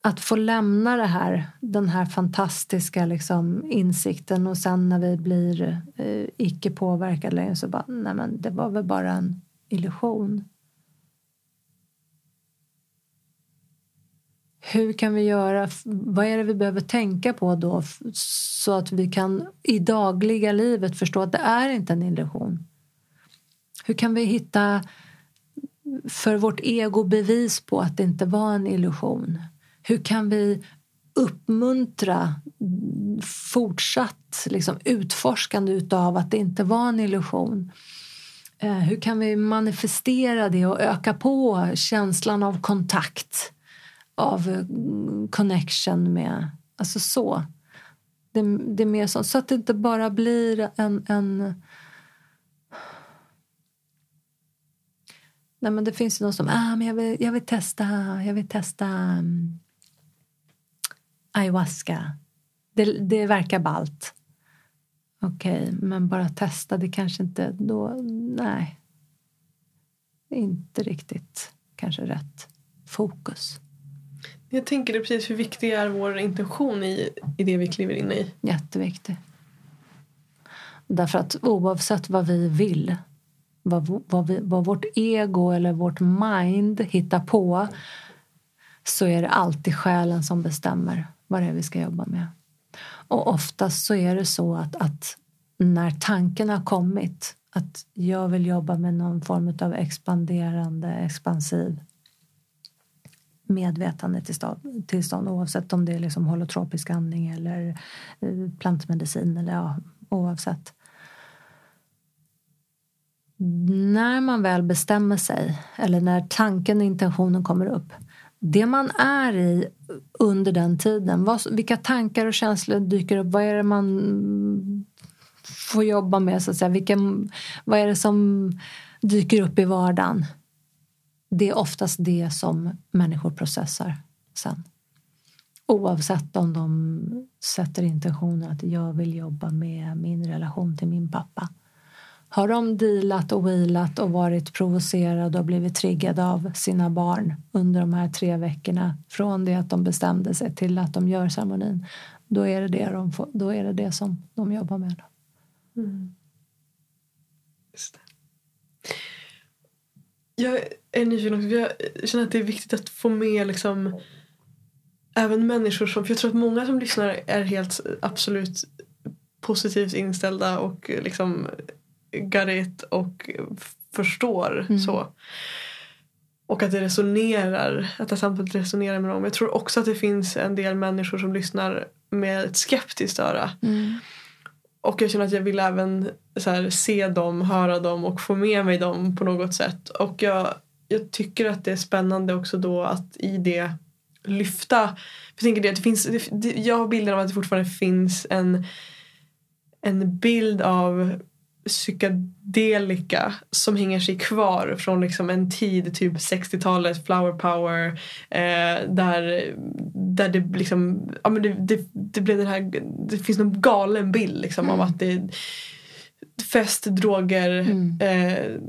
S1: att få lämna det här, den här fantastiska liksom, insikten och sen när vi blir eh, icke påverkade längre så bara, nej men det var väl bara en illusion. Hur kan vi göra, vad är det vi behöver tänka på då så att vi kan i dagliga livet förstå att det är inte en illusion? Hur kan vi hitta för vårt ego bevis på att det inte var en illusion? Hur kan vi uppmuntra fortsatt liksom, utforskande utav att det inte var en illusion? Eh, hur kan vi manifestera det och öka på känslan av kontakt, av eh, connection med... Alltså så. Det, det är mer så, så att det inte bara blir en, en Nej, men det finns ju någon som ah, men jag, vill, jag vill testa, jag vill testa mm ayahuasca. Det, det verkar balt. Okej, okay, men bara testa, det kanske inte då... Nej. Inte riktigt kanske rätt fokus.
S2: Jag tänker det precis hur viktig är vår intention i, i det vi kliver in i?
S1: Jätteviktig. Därför att oavsett vad vi vill, vad, vad, vi, vad vårt ego eller vårt mind hittar på så är det alltid själen som bestämmer vad det är vi ska jobba med. Och oftast så är det så att, att när tanken har kommit att jag vill jobba med någon form av expanderande, expansiv medvetande tillstånd, oavsett om det är liksom holotropisk andning eller eh, plantmedicin eller ja, oavsett. När man väl bestämmer sig eller när tanken och intentionen kommer upp det man är i under den tiden, vad, vilka tankar och känslor dyker upp? Vad är det man får jobba med? Så att säga? Vilka, vad är det som dyker upp i vardagen? Det är oftast det som människor processar sen. Oavsett om de sätter intentionen att jag vill jobba med min relation till min pappa. Har de dealat och wheelat och varit provocerade och blivit triggade av sina barn under de här tre veckorna från det att de bestämde sig till att de gör ceremonin då är det det, de får, då är det, det som de jobbar med. Mm.
S2: Jag är nyfiken också, jag känner att det är viktigt att få med liksom även människor som, för jag tror att många som lyssnar är helt absolut positivt inställda och liksom got it och förstår mm. så. Och att det resonerar, att det samtalet resonerar med dem. Jag tror också att det finns en del människor som lyssnar med ett skeptiskt öra. Mm. Och jag känner att jag vill även här, se dem, höra dem och få med mig dem på något sätt. Och jag, jag tycker att det är spännande också då att i det lyfta. Jag tänker det, det finns, det, jag har bilden av att det fortfarande finns en, en bild av psykedelika som hänger sig kvar från liksom en tid, typ 60-talet, flower power. Eh, där, där det liksom, ja men det, det, det blev den här, det finns någon galen bild liksom mm. av att det är fest, droger, mm. eh,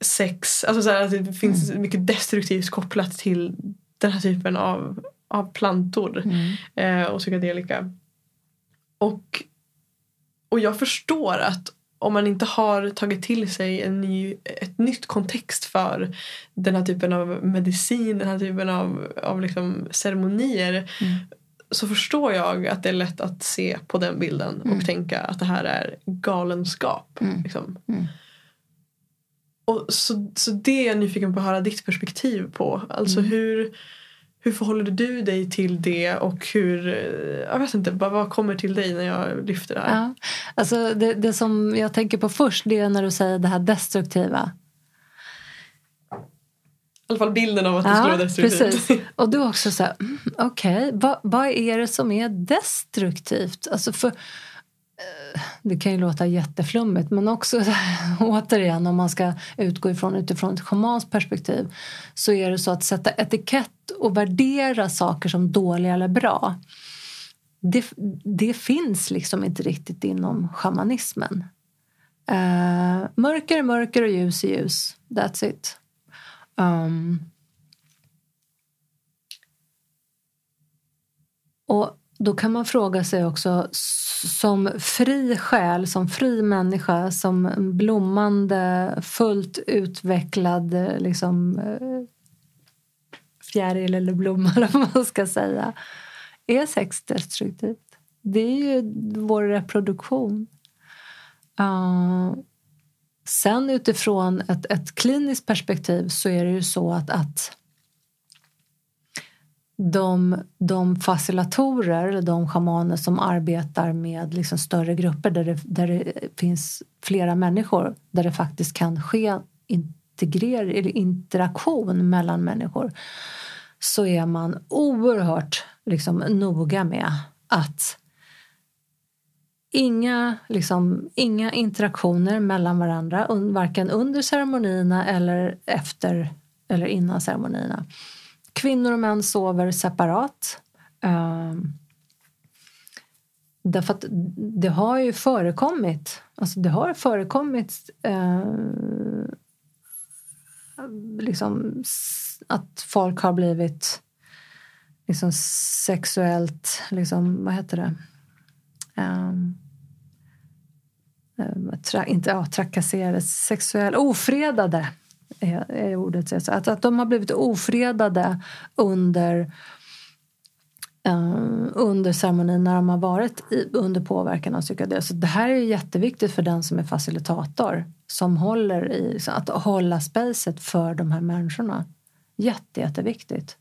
S2: sex. Alltså så här, att det finns mm. mycket destruktivt kopplat till den här typen av, av plantor mm. eh, och psykedelika. Och, och jag förstår att om man inte har tagit till sig en ny, ett nytt kontext för den här typen av medicin, den här typen av, av liksom ceremonier mm. så förstår jag att det är lätt att se på den bilden mm. och tänka att det här är galenskap. Mm. Liksom. Mm. Och så, så det är jag nyfiken på att höra ditt perspektiv på. Alltså mm. hur hur förhåller du dig till det och hur, jag vet inte, vad, vad kommer till dig när jag lyfter det här?
S1: Ja, alltså det, det som jag tänker på först det är när du säger det här destruktiva.
S2: I alla fall bilden av att det skulle vara destruktivt.
S1: Precis. Och du också så här, mm, okej, okay, vad, vad är det som är destruktivt? Alltså för det kan ju låta jätteflummigt men också återigen om man ska utgå ifrån utifrån ett schamanskt perspektiv så är det så att sätta etikett och värdera saker som dåliga eller bra det, det finns liksom inte riktigt inom shamanismen. Uh, mörker är mörker och ljus är ljus. That's it. Um, och då kan man fråga sig också som fri själ, som fri människa, som blommande, fullt utvecklad liksom, eh, fjäril eller blomma eller vad man ska säga. Är sex destruktivt? Det är ju vår reproduktion. Uh, sen utifrån ett, ett kliniskt perspektiv så är det ju så att, att de, de facilitatorer, de schamaner som arbetar med liksom större grupper där det, där det finns flera människor där det faktiskt kan ske integrer, eller interaktion mellan människor så är man oerhört liksom, noga med att inga, liksom, inga interaktioner mellan varandra varken under ceremonierna eller efter eller innan ceremonierna. Kvinnor och män sover separat. Um, därför att det har ju förekommit, alltså det har förekommit uh, liksom att folk har blivit liksom sexuellt, liksom, vad heter det? Um, eh, tra, inte ja, trakasserade, sexuella, ofredade är, är ordet. Så att, att de har blivit ofredade under Uh, under ceremonin när de har varit i, under påverkan av psykedel. Så det här är jätteviktigt för den som är facilitator som håller i, att hålla spacet för de här människorna. Jätte, jätteviktigt.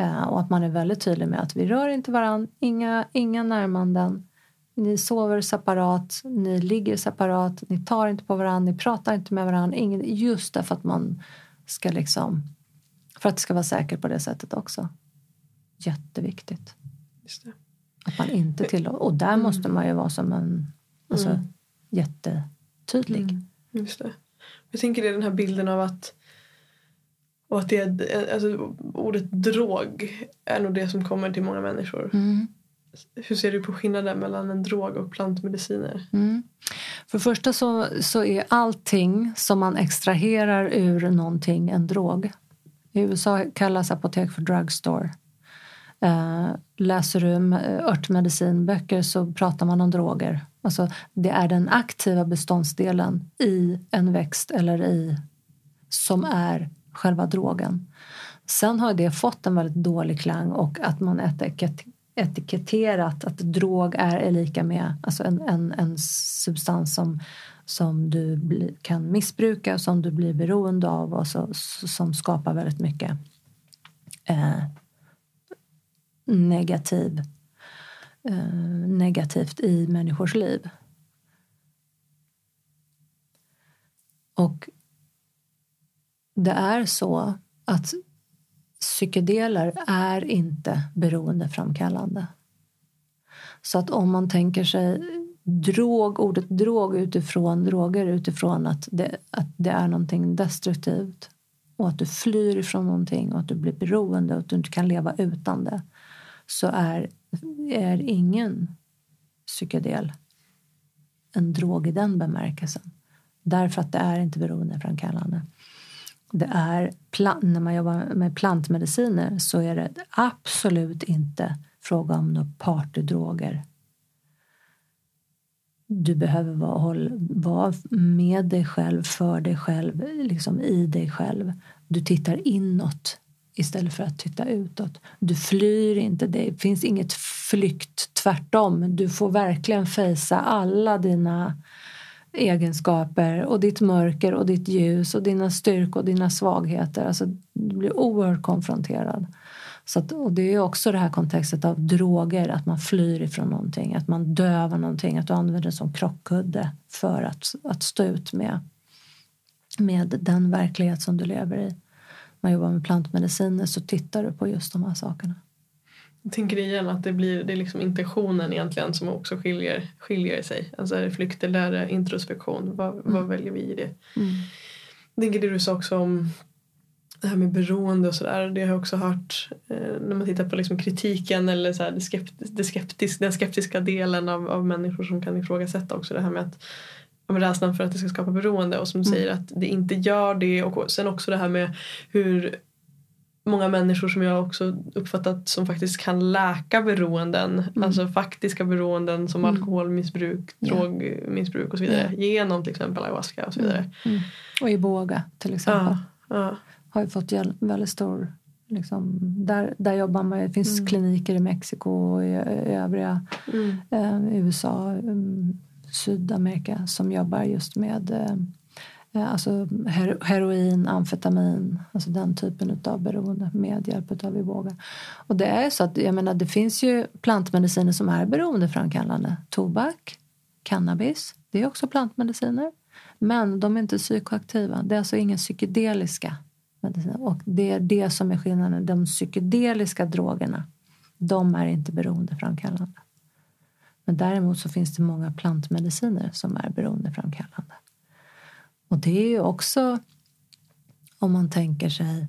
S1: Uh, och att man är väldigt tydlig med att vi rör inte varandra, inga, inga närmanden. Ni sover separat, ni ligger separat, ni tar inte på varandra, ni pratar inte med varandra. Ingen, just därför att man ska liksom, för att det ska vara säker på det sättet också. Jätteviktigt. Att man inte tillåter. Och där mm. måste man ju vara som en alltså, mm. jättetydlig. Mm.
S2: Just det. Jag tänker det den här bilden av att och att det alltså, ordet drog är nog det som kommer till många människor. Mm. Hur ser du på skillnaden mellan en drog och plantmediciner? Mm.
S1: För det första så, så är allting som man extraherar ur någonting en drog. I USA kallas apotek för drugstore. Eh, läser du eh, örtmedicinböcker så pratar man om droger. Alltså, det är den aktiva beståndsdelen i en växt eller i som är själva drogen. Sen har det fått en väldigt dålig klang och att man äter etiketterat att drog är lika med alltså en, en, en substans som, som du bli, kan missbruka, som du blir beroende av och så, som skapar väldigt mycket eh, negativ, eh, negativt i människors liv. Och det är så att psykedeler är inte beroendeframkallande. Så att om man tänker sig drog, ordet drog utifrån droger utifrån att det, att det är någonting destruktivt och att du flyr ifrån någonting och att du blir beroende och att du inte kan leva utan det så är, är ingen psykedel en drog i den bemärkelsen. Därför att det är inte beroendeframkallande. Det är, när man jobbar med plantmediciner så är det absolut inte fråga om några partydroger. Du behöver vara, vara med dig själv, för dig själv, liksom i dig själv. Du tittar inåt istället för att titta utåt. Du flyr inte, det finns inget flykt, tvärtom. Du får verkligen fejsa alla dina egenskaper och ditt mörker och ditt ljus och dina styrkor och dina svagheter. Alltså, du blir oerhört konfronterad. Så att, och det är också det här kontextet av droger, att man flyr ifrån någonting, att man dövar någonting, att du använder det som krockkudde för att, att stå ut med, med den verklighet som du lever i När man jobbar med plantmediciner så tittar du på just de här sakerna.
S2: Tänker igen att det blir det är liksom intentionen egentligen som också skiljer, skiljer sig. Alltså flykt eller introspektion? Vad, mm. vad väljer vi i det? Mm. Jag tänker det du sa också om det här med beroende och sådär. Det har jag också hört eh, när man tittar på liksom kritiken eller så här, det skeptis, det skeptis, den skeptiska delen av, av människor som kan ifrågasätta också det här med att om rädslan för att det ska skapa beroende och som mm. säger att det inte gör det och sen också det här med hur många människor som jag också uppfattat som faktiskt kan läka beroenden, mm. alltså faktiska beroenden som mm. alkoholmissbruk, drogmissbruk och så vidare yeah. genom till exempel ayahuasca och så vidare.
S1: Mm. mm. Och iboga till exempel. Ja, ja. Har ju fått väldigt stor Liksom, där, där jobbar man, det finns mm. kliniker i Mexiko och i, i övriga mm. eh, USA, um, Sydamerika som jobbar just med eh, Eh, alltså heroin, amfetamin, alltså den typen av beroende med hjälp av iboga. Och det är så att jag menar, det finns ju plantmediciner som är beroendeframkallande. Tobak, cannabis, det är också plantmediciner. Men de är inte psykoaktiva. Det är alltså inga psykedeliska mediciner. Och det är det som är skillnaden. De psykedeliska drogerna, de är inte beroendeframkallande. Men däremot så finns det många plantmediciner som är beroendeframkallande. Och det är ju också om man tänker sig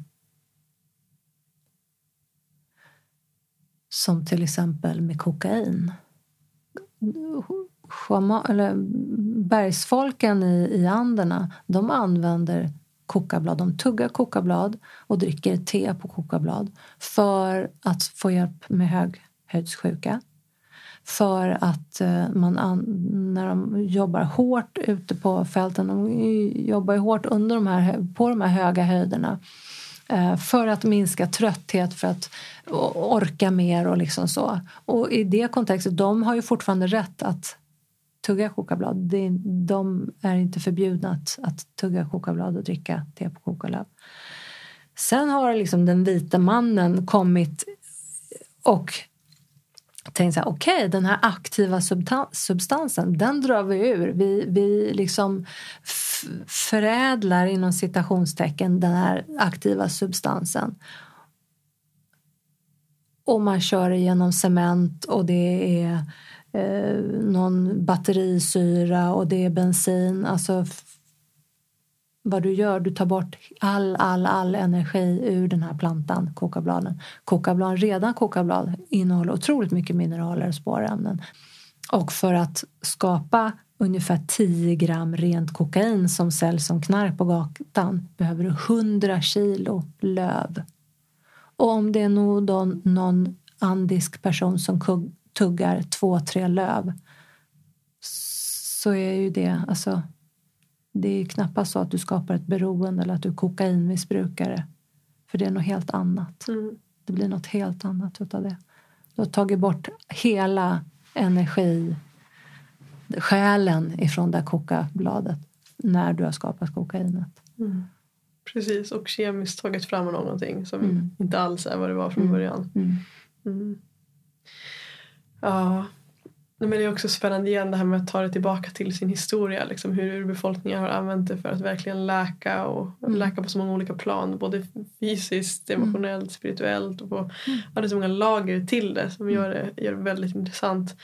S1: som till exempel med kokain. Schama, eller bergsfolken i, i Anderna de använder kokablad. De tuggar kokablad och dricker te på kokablad för att få hjälp med höghöjdssjuka för att eh, man när de jobbar hårt ute på fälten, de jobbar ju hårt under de här, på de här höga höjderna eh, för att minska trötthet, för att orka mer och liksom så. Och i det kontextet, de har ju fortfarande rätt att tugga kokablad. De är inte förbjudna att, att tugga kokablad och dricka te på kokalöv. Sen har liksom den vita mannen kommit och tänkt så här, okej, okay, den här aktiva substansen, den drar vi ur. Vi, vi liksom förädlar inom citationstecken den här aktiva substansen. Och man kör genom cement och det är eh, någon batterisyra och det är bensin. Alltså vad du gör, du tar bort all, all, all energi ur den här plantan, kokabladen. Kokablad, redan kokablad innehåller otroligt mycket mineraler och spårämnen. Och för att skapa ungefär 10 gram rent kokain som säljs som knark på gatan behöver du 100 kilo löv. Och om det är någon, någon andisk person som tuggar två, tre löv så är ju det, alltså det är knappast så att du skapar ett beroende eller att du är kokainmissbrukare. För det är något helt annat. Mm. Det blir något helt annat utav det. Du har tagit bort hela energi, själen ifrån det kokabladet när du har skapat kokainet.
S2: Mm. Precis, och kemiskt tagit fram någonting som mm. inte alls är vad det var från mm. början.
S1: Mm.
S2: Mm. Ja, men det är också spännande igen det här med att ta det tillbaka till sin historia. Liksom hur urbefolkningar har använt det för att verkligen läka och mm. läka på så många olika plan. Både fysiskt, mm. emotionellt, mm. spirituellt och på mm. ja, det så många lager till det som gör det, gör det väldigt intressant.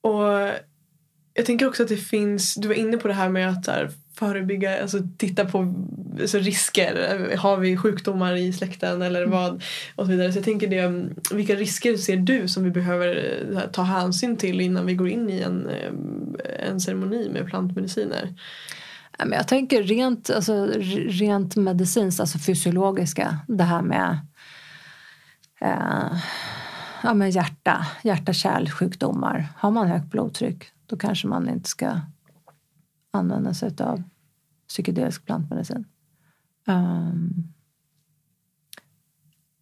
S2: Och jag tänker också att det finns, du var inne på det här med att här, förebygga, alltså titta på alltså risker. Har vi sjukdomar i släkten eller mm. vad? Och så vidare. Så jag tänker det, vilka risker ser du som vi behöver eh, ta hänsyn till innan vi går in i en, eh, en ceremoni med plantmediciner?
S1: Jag tänker rent, alltså, rent medicinskt, alltså fysiologiska. Det här med eh, ja, med hjärta, hjärta-kärlsjukdomar. Har man högt blodtryck då kanske man inte ska använda sig av psykedelisk plantmedicin. Um,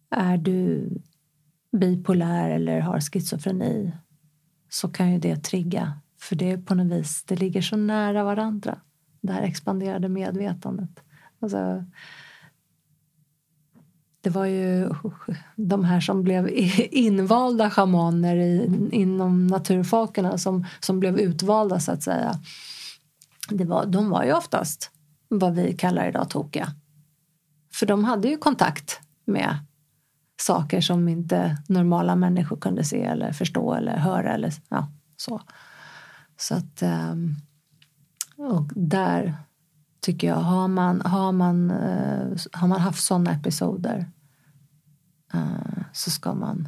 S1: är du bipolär eller har schizofreni så kan ju det trigga. För det är på något vis, det ligger så nära varandra. Det här expanderade medvetandet. Alltså, det var ju de här som blev invalda schamaner i, inom naturfolkerna som, som blev utvalda så att säga. Det var, de var ju oftast vad vi kallar idag tokiga. För de hade ju kontakt med saker som inte normala människor kunde se eller förstå eller höra eller ja, så. Så att ehm, och där tycker jag, har man, har man, eh, har man haft sådana episoder eh, så ska man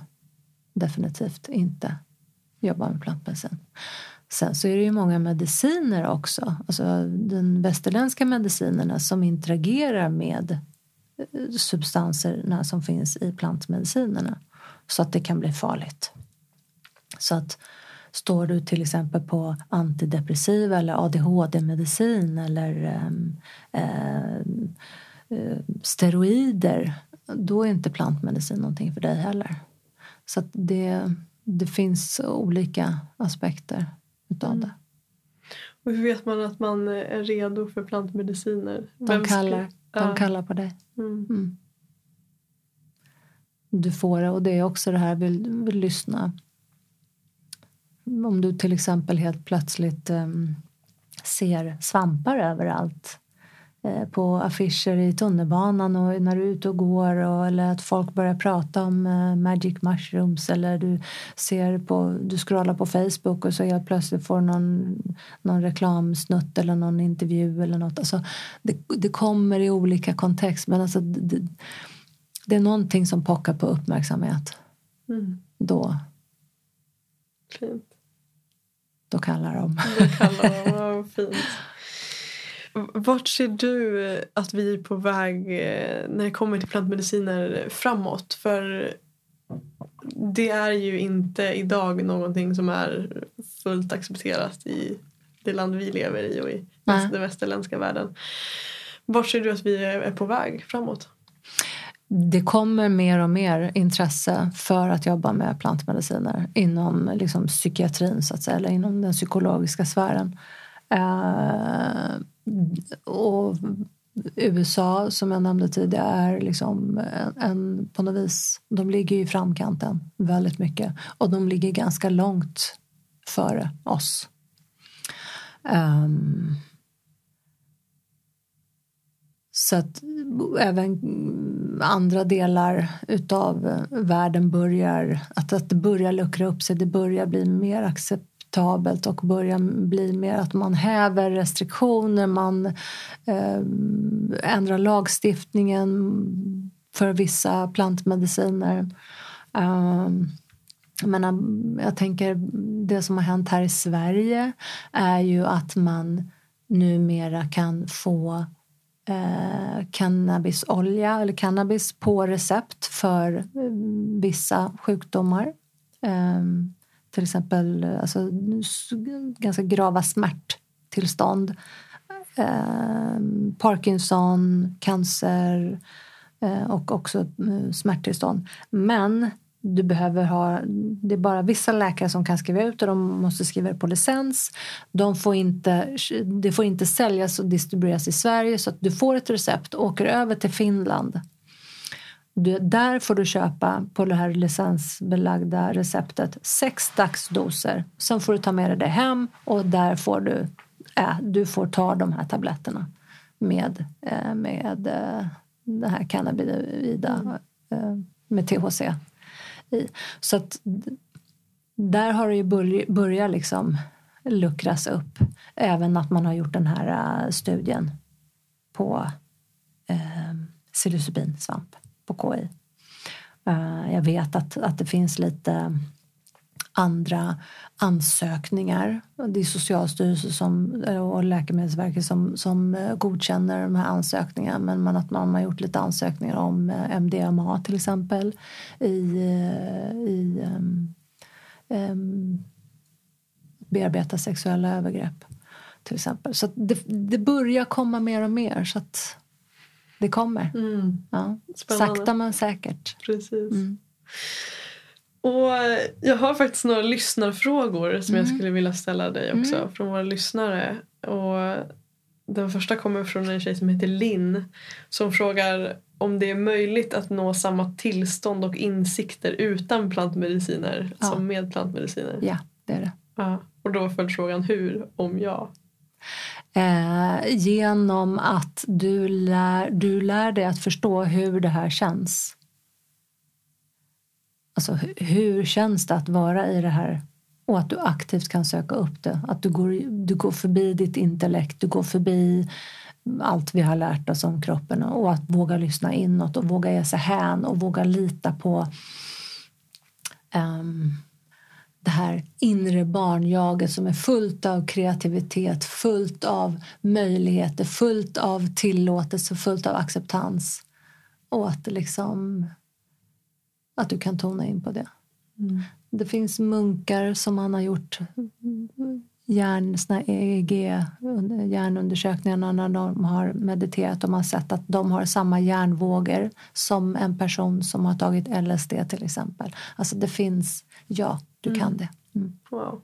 S1: definitivt inte jobba med plantmedicin. Sen så är det ju många mediciner också, alltså den västerländska medicinerna som interagerar med eh, substanserna som finns i plantmedicinerna så att det kan bli farligt. Så att står du till exempel på antidepressiva eller ADHD-medicin eller ehm, eh, eh, steroider då är inte plantmedicin någonting för dig heller. Så det, det finns olika aspekter utav mm. det.
S2: Och hur vet man att man är redo för plantmediciner?
S1: De, kallar, de ja. kallar på dig.
S2: Mm. Mm.
S1: Du får det och det är också det här, vill, vill lyssna. Om du till exempel helt plötsligt um, ser svampar överallt på affischer i tunnelbanan och när du är ute och går och, eller att folk börjar prata om uh, magic mushrooms eller du ser på, du scrollar på Facebook och så helt plötsligt får någon, någon reklamsnutt eller någon intervju eller något. Alltså, det, det kommer i olika kontext men alltså, det, det är någonting som pockar på uppmärksamhet.
S2: Mm.
S1: Då.
S2: Fint.
S1: Då kallar de.
S2: Då kallar de, vad fint. Vart ser du att vi är på väg eh, när det kommer till plantmediciner framåt? För det är ju inte idag någonting som är fullt accepterat i det land vi lever i och i
S1: Nej.
S2: den västerländska världen. Vart ser du att vi är på väg framåt?
S1: Det kommer mer och mer intresse för att jobba med plantmediciner inom liksom, psykiatrin, så att säga, eller inom den psykologiska sfären. Eh, och USA, som jag nämnde tidigare, är liksom en, en, på något vis... De ligger ju i framkanten väldigt mycket. Och de ligger ganska långt före oss. Um, så att även andra delar utav världen börjar att, att det börjar luckra upp sig. Det börjar bli mer acceptabelt och börjar bli mer att man häver restriktioner, man eh, ändrar lagstiftningen för vissa plantmediciner. Eh, jag, menar, jag tänker det som har hänt här i Sverige är ju att man numera kan få eh, cannabisolja eller cannabis på recept för eh, vissa sjukdomar. Eh, till exempel alltså, ganska grava smärttillstånd. Eh, Parkinson, cancer eh, och också eh, smärttillstånd. Men du behöver ha, det är bara vissa läkare som kan skriva ut det. De måste skriva det på licens. De får inte, det får inte säljas och distribueras i Sverige så att du får ett recept och åker över till Finland. Du, där får du köpa på det här licensbelagda receptet sex dagsdoser. Sen får du ta med dig det hem och där får du, äh, du får ta de här tabletterna med, eh, med eh, det här cannabida eh, med THC i. Så att där har det ju börj- börjat liksom luckras upp. Även att man har gjort den här eh, studien på eh, psilocybinsvamp på KI. Eh, jag vet att, att det finns lite andra ansökningar. Det är Socialstyrelsen som, och Läkemedelsverket som, som eh, godkänner de här ansökningarna men man, att man har gjort lite ansökningar om eh, MDMA till exempel i, i um, um, bearbeta sexuella övergrepp till exempel. Så det, det börjar komma mer och mer så att det kommer.
S2: Mm,
S1: Ja. Sakta men säkert.
S2: precis.
S1: Mm.
S2: Och jag har faktiskt några lyssnarfrågor som jag
S1: Mm.
S2: skulle vilja ställa dig också
S1: Mm.
S2: från våra lyssnare. Och den första kommer från en tjej som heter Linn som frågar om det är möjligt att nå samma tillstånd och insikter utan plantmediciner
S1: Ja.
S2: som med plantmediciner.
S1: Ja, det är det.
S2: Ja. Och då var följdfrågan hur, om ja.
S1: Eh, genom att du lär, du lär dig att förstå hur det här känns. Alltså hur känns det att vara i det här och att du aktivt kan söka upp det. Att du går, du går förbi ditt intellekt, du går förbi allt vi har lärt oss om kroppen och att våga lyssna inåt och våga ge sig hän och våga lita på um, det här inre barnjaget som är fullt av kreativitet, fullt av möjligheter, fullt av tillåtelse, fullt av acceptans. Och att liksom att du kan tona in på det. Det finns munkar som man har gjort hjärn, såna EEG, under- hjärnundersökningarna när de har mediterat och man har sett att de har samma hjärnvågor som en person som har tagit LSD till exempel. Alltså det finns, ja, du kan det. Mm.
S2: Wow.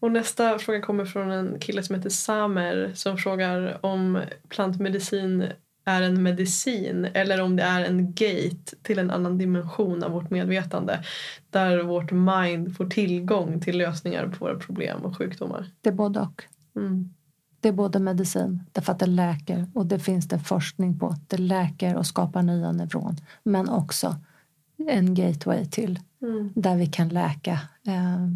S2: Och nästa fråga kommer från en kille som heter Samer som frågar om plantmedicin är en medicin eller om det är en gate till en annan dimension av vårt medvetande där vårt mind får tillgång till lösningar på våra problem och sjukdomar.
S1: Det är både och.
S2: Mm.
S1: Det är både medicin, därför att det läker och det finns det forskning på. Det läker och skapar nya neuron. Men också en gateway till
S2: Mm.
S1: där vi kan läka eh,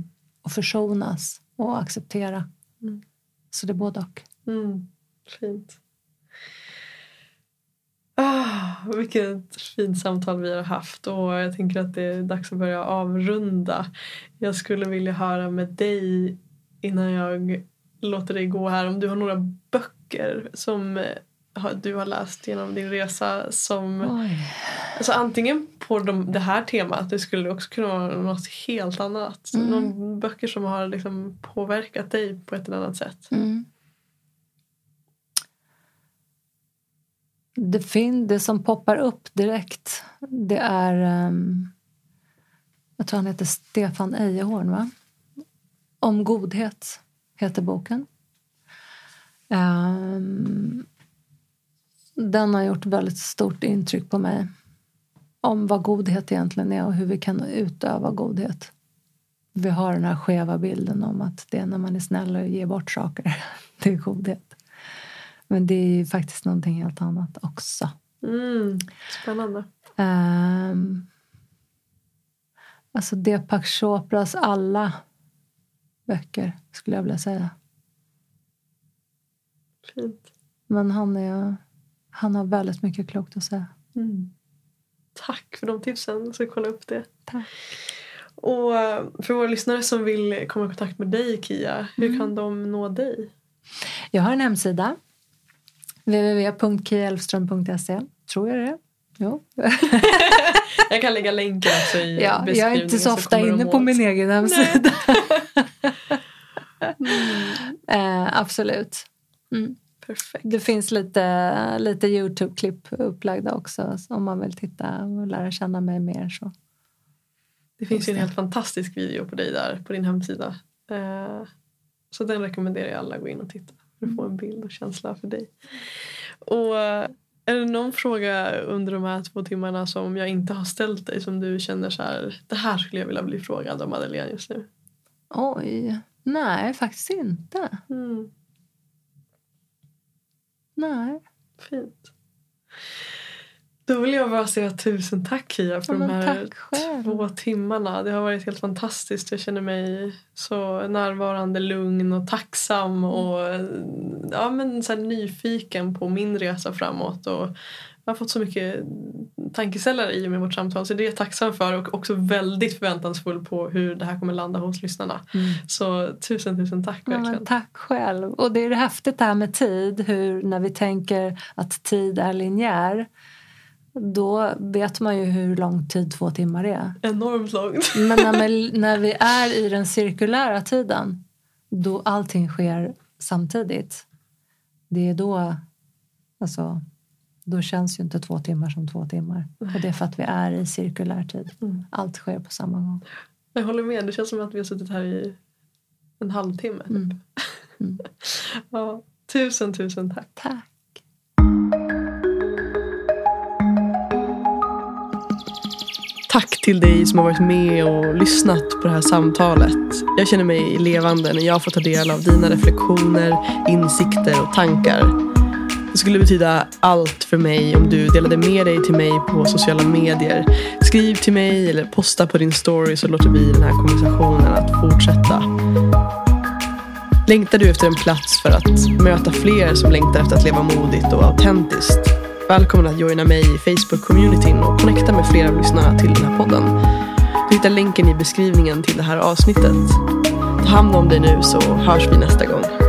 S1: och försonas och acceptera.
S2: Mm.
S1: Så det är både och.
S2: Mm. Fint. Ah, vilket fint samtal vi har haft och jag tänker att det är dags att börja avrunda. Jag skulle vilja höra med dig innan jag låter dig gå här om du har några böcker som eh, du har läst genom din resa som
S1: Oj.
S2: Alltså antingen på de, det här temat, det skulle också kunna vara något helt annat.
S1: Mm.
S2: Någon böcker som har liksom påverkat dig på ett eller annat sätt.
S1: Mm. Det, fin- det som poppar upp direkt det är... um, jag tror han heter Stefan Ejehorn, va? Om godhet heter boken. Um, den har gjort väldigt stort intryck på mig. Om vad godhet egentligen är och hur vi kan utöva godhet. Vi har den här skeva bilden om att det är när man är snäll och ger bort saker. Det är godhet. Men det är ju faktiskt någonting helt annat också.
S2: Mm. Spännande.
S1: Um, alltså Deepak Chopras alla böcker, skulle jag vilja säga.
S2: Fint.
S1: Men han, är, han har väldigt mycket klokt att säga.
S2: Mm. Tack för de tipsen. Jag ska kolla upp det.
S1: Tack.
S2: Och eh, för våra lyssnare som vill komma i kontakt med dig Kia, hur
S1: Mm.
S2: kan de nå dig?
S1: Jag har en hemsida. www.kielfström.se. Tror jag det? Jo.
S2: Jag kan lägga länken också i
S1: Ja, jag
S2: beskrivningen.
S1: är inte så ofta inne på min egen hemsida.
S2: Mm.
S1: eh, absolut. Mm.
S2: Perfekt.
S1: Det finns lite, lite Youtube-klipp upplagda också så om man vill titta och lära känna mig mer. Så.
S2: Det finns ju en helt fantastisk video på dig där på din hemsida. Eh, så den rekommenderar jag alla att gå in och titta för att få en bild och känsla för dig. Och är det någon fråga under de här två timmarna som jag inte har ställt dig som du känner så här, det här skulle jag vilja bli frågad om Madeleine just nu?
S1: Oj, nej faktiskt inte.
S2: Mm,
S1: Nej.
S2: fint. Då vill jag bara säga tusen tack Kia för
S1: Ja,
S2: de här två timmarna. Det har varit helt fantastiskt. Jag känner mig så närvarande, lugn och tacksam och ja, men så nyfiken på min resa framåt. Och jag har fått så mycket tankeställare i och med vårt samtal så det är jag tacksam för och också väldigt förväntansfull på hur det här kommer landa hos lyssnarna.
S1: Mm.
S2: Så tusen tusen tack
S1: Ja,
S2: verkligen.
S1: men tack själv. Och det är häftigt det här med tid. Hur när vi tänker att tid är linjär. Då vet man ju hur lång tid två timmar är.
S2: Enormt långt.
S1: Men när vi, när vi är i den cirkulära tiden. Då allting sker samtidigt. Det är då, alltså, då känns ju inte två timmar som två timmar. Och det är för att vi är i cirkulär tid.
S2: Mm.
S1: Allt sker på samma gång.
S2: Jag håller med. Det känns som att vi har suttit här i en halvtimme. Typ.
S1: Mm. Mm.
S2: Ja, tusen tusen tack.
S1: Tack.
S2: Tack till dig som har varit med och lyssnat på det här samtalet. Jag känner mig levande när jag får ta del av dina reflektioner, insikter och tankar. Det skulle betyda allt för mig om du delade med dig till mig på sociala medier. Skriv till mig eller posta på din story så låter vi den här konversationen att fortsätta. Längtar du efter en plats för att möta fler som längtar efter att leva modigt och autentiskt? Välkommen att joina mig i Facebook-communityn och connecta med flera av lyssnarna till den här podden. Du hittar länken i beskrivningen till det här avsnittet. Ta hand om dig nu så hörs vi nästa gång.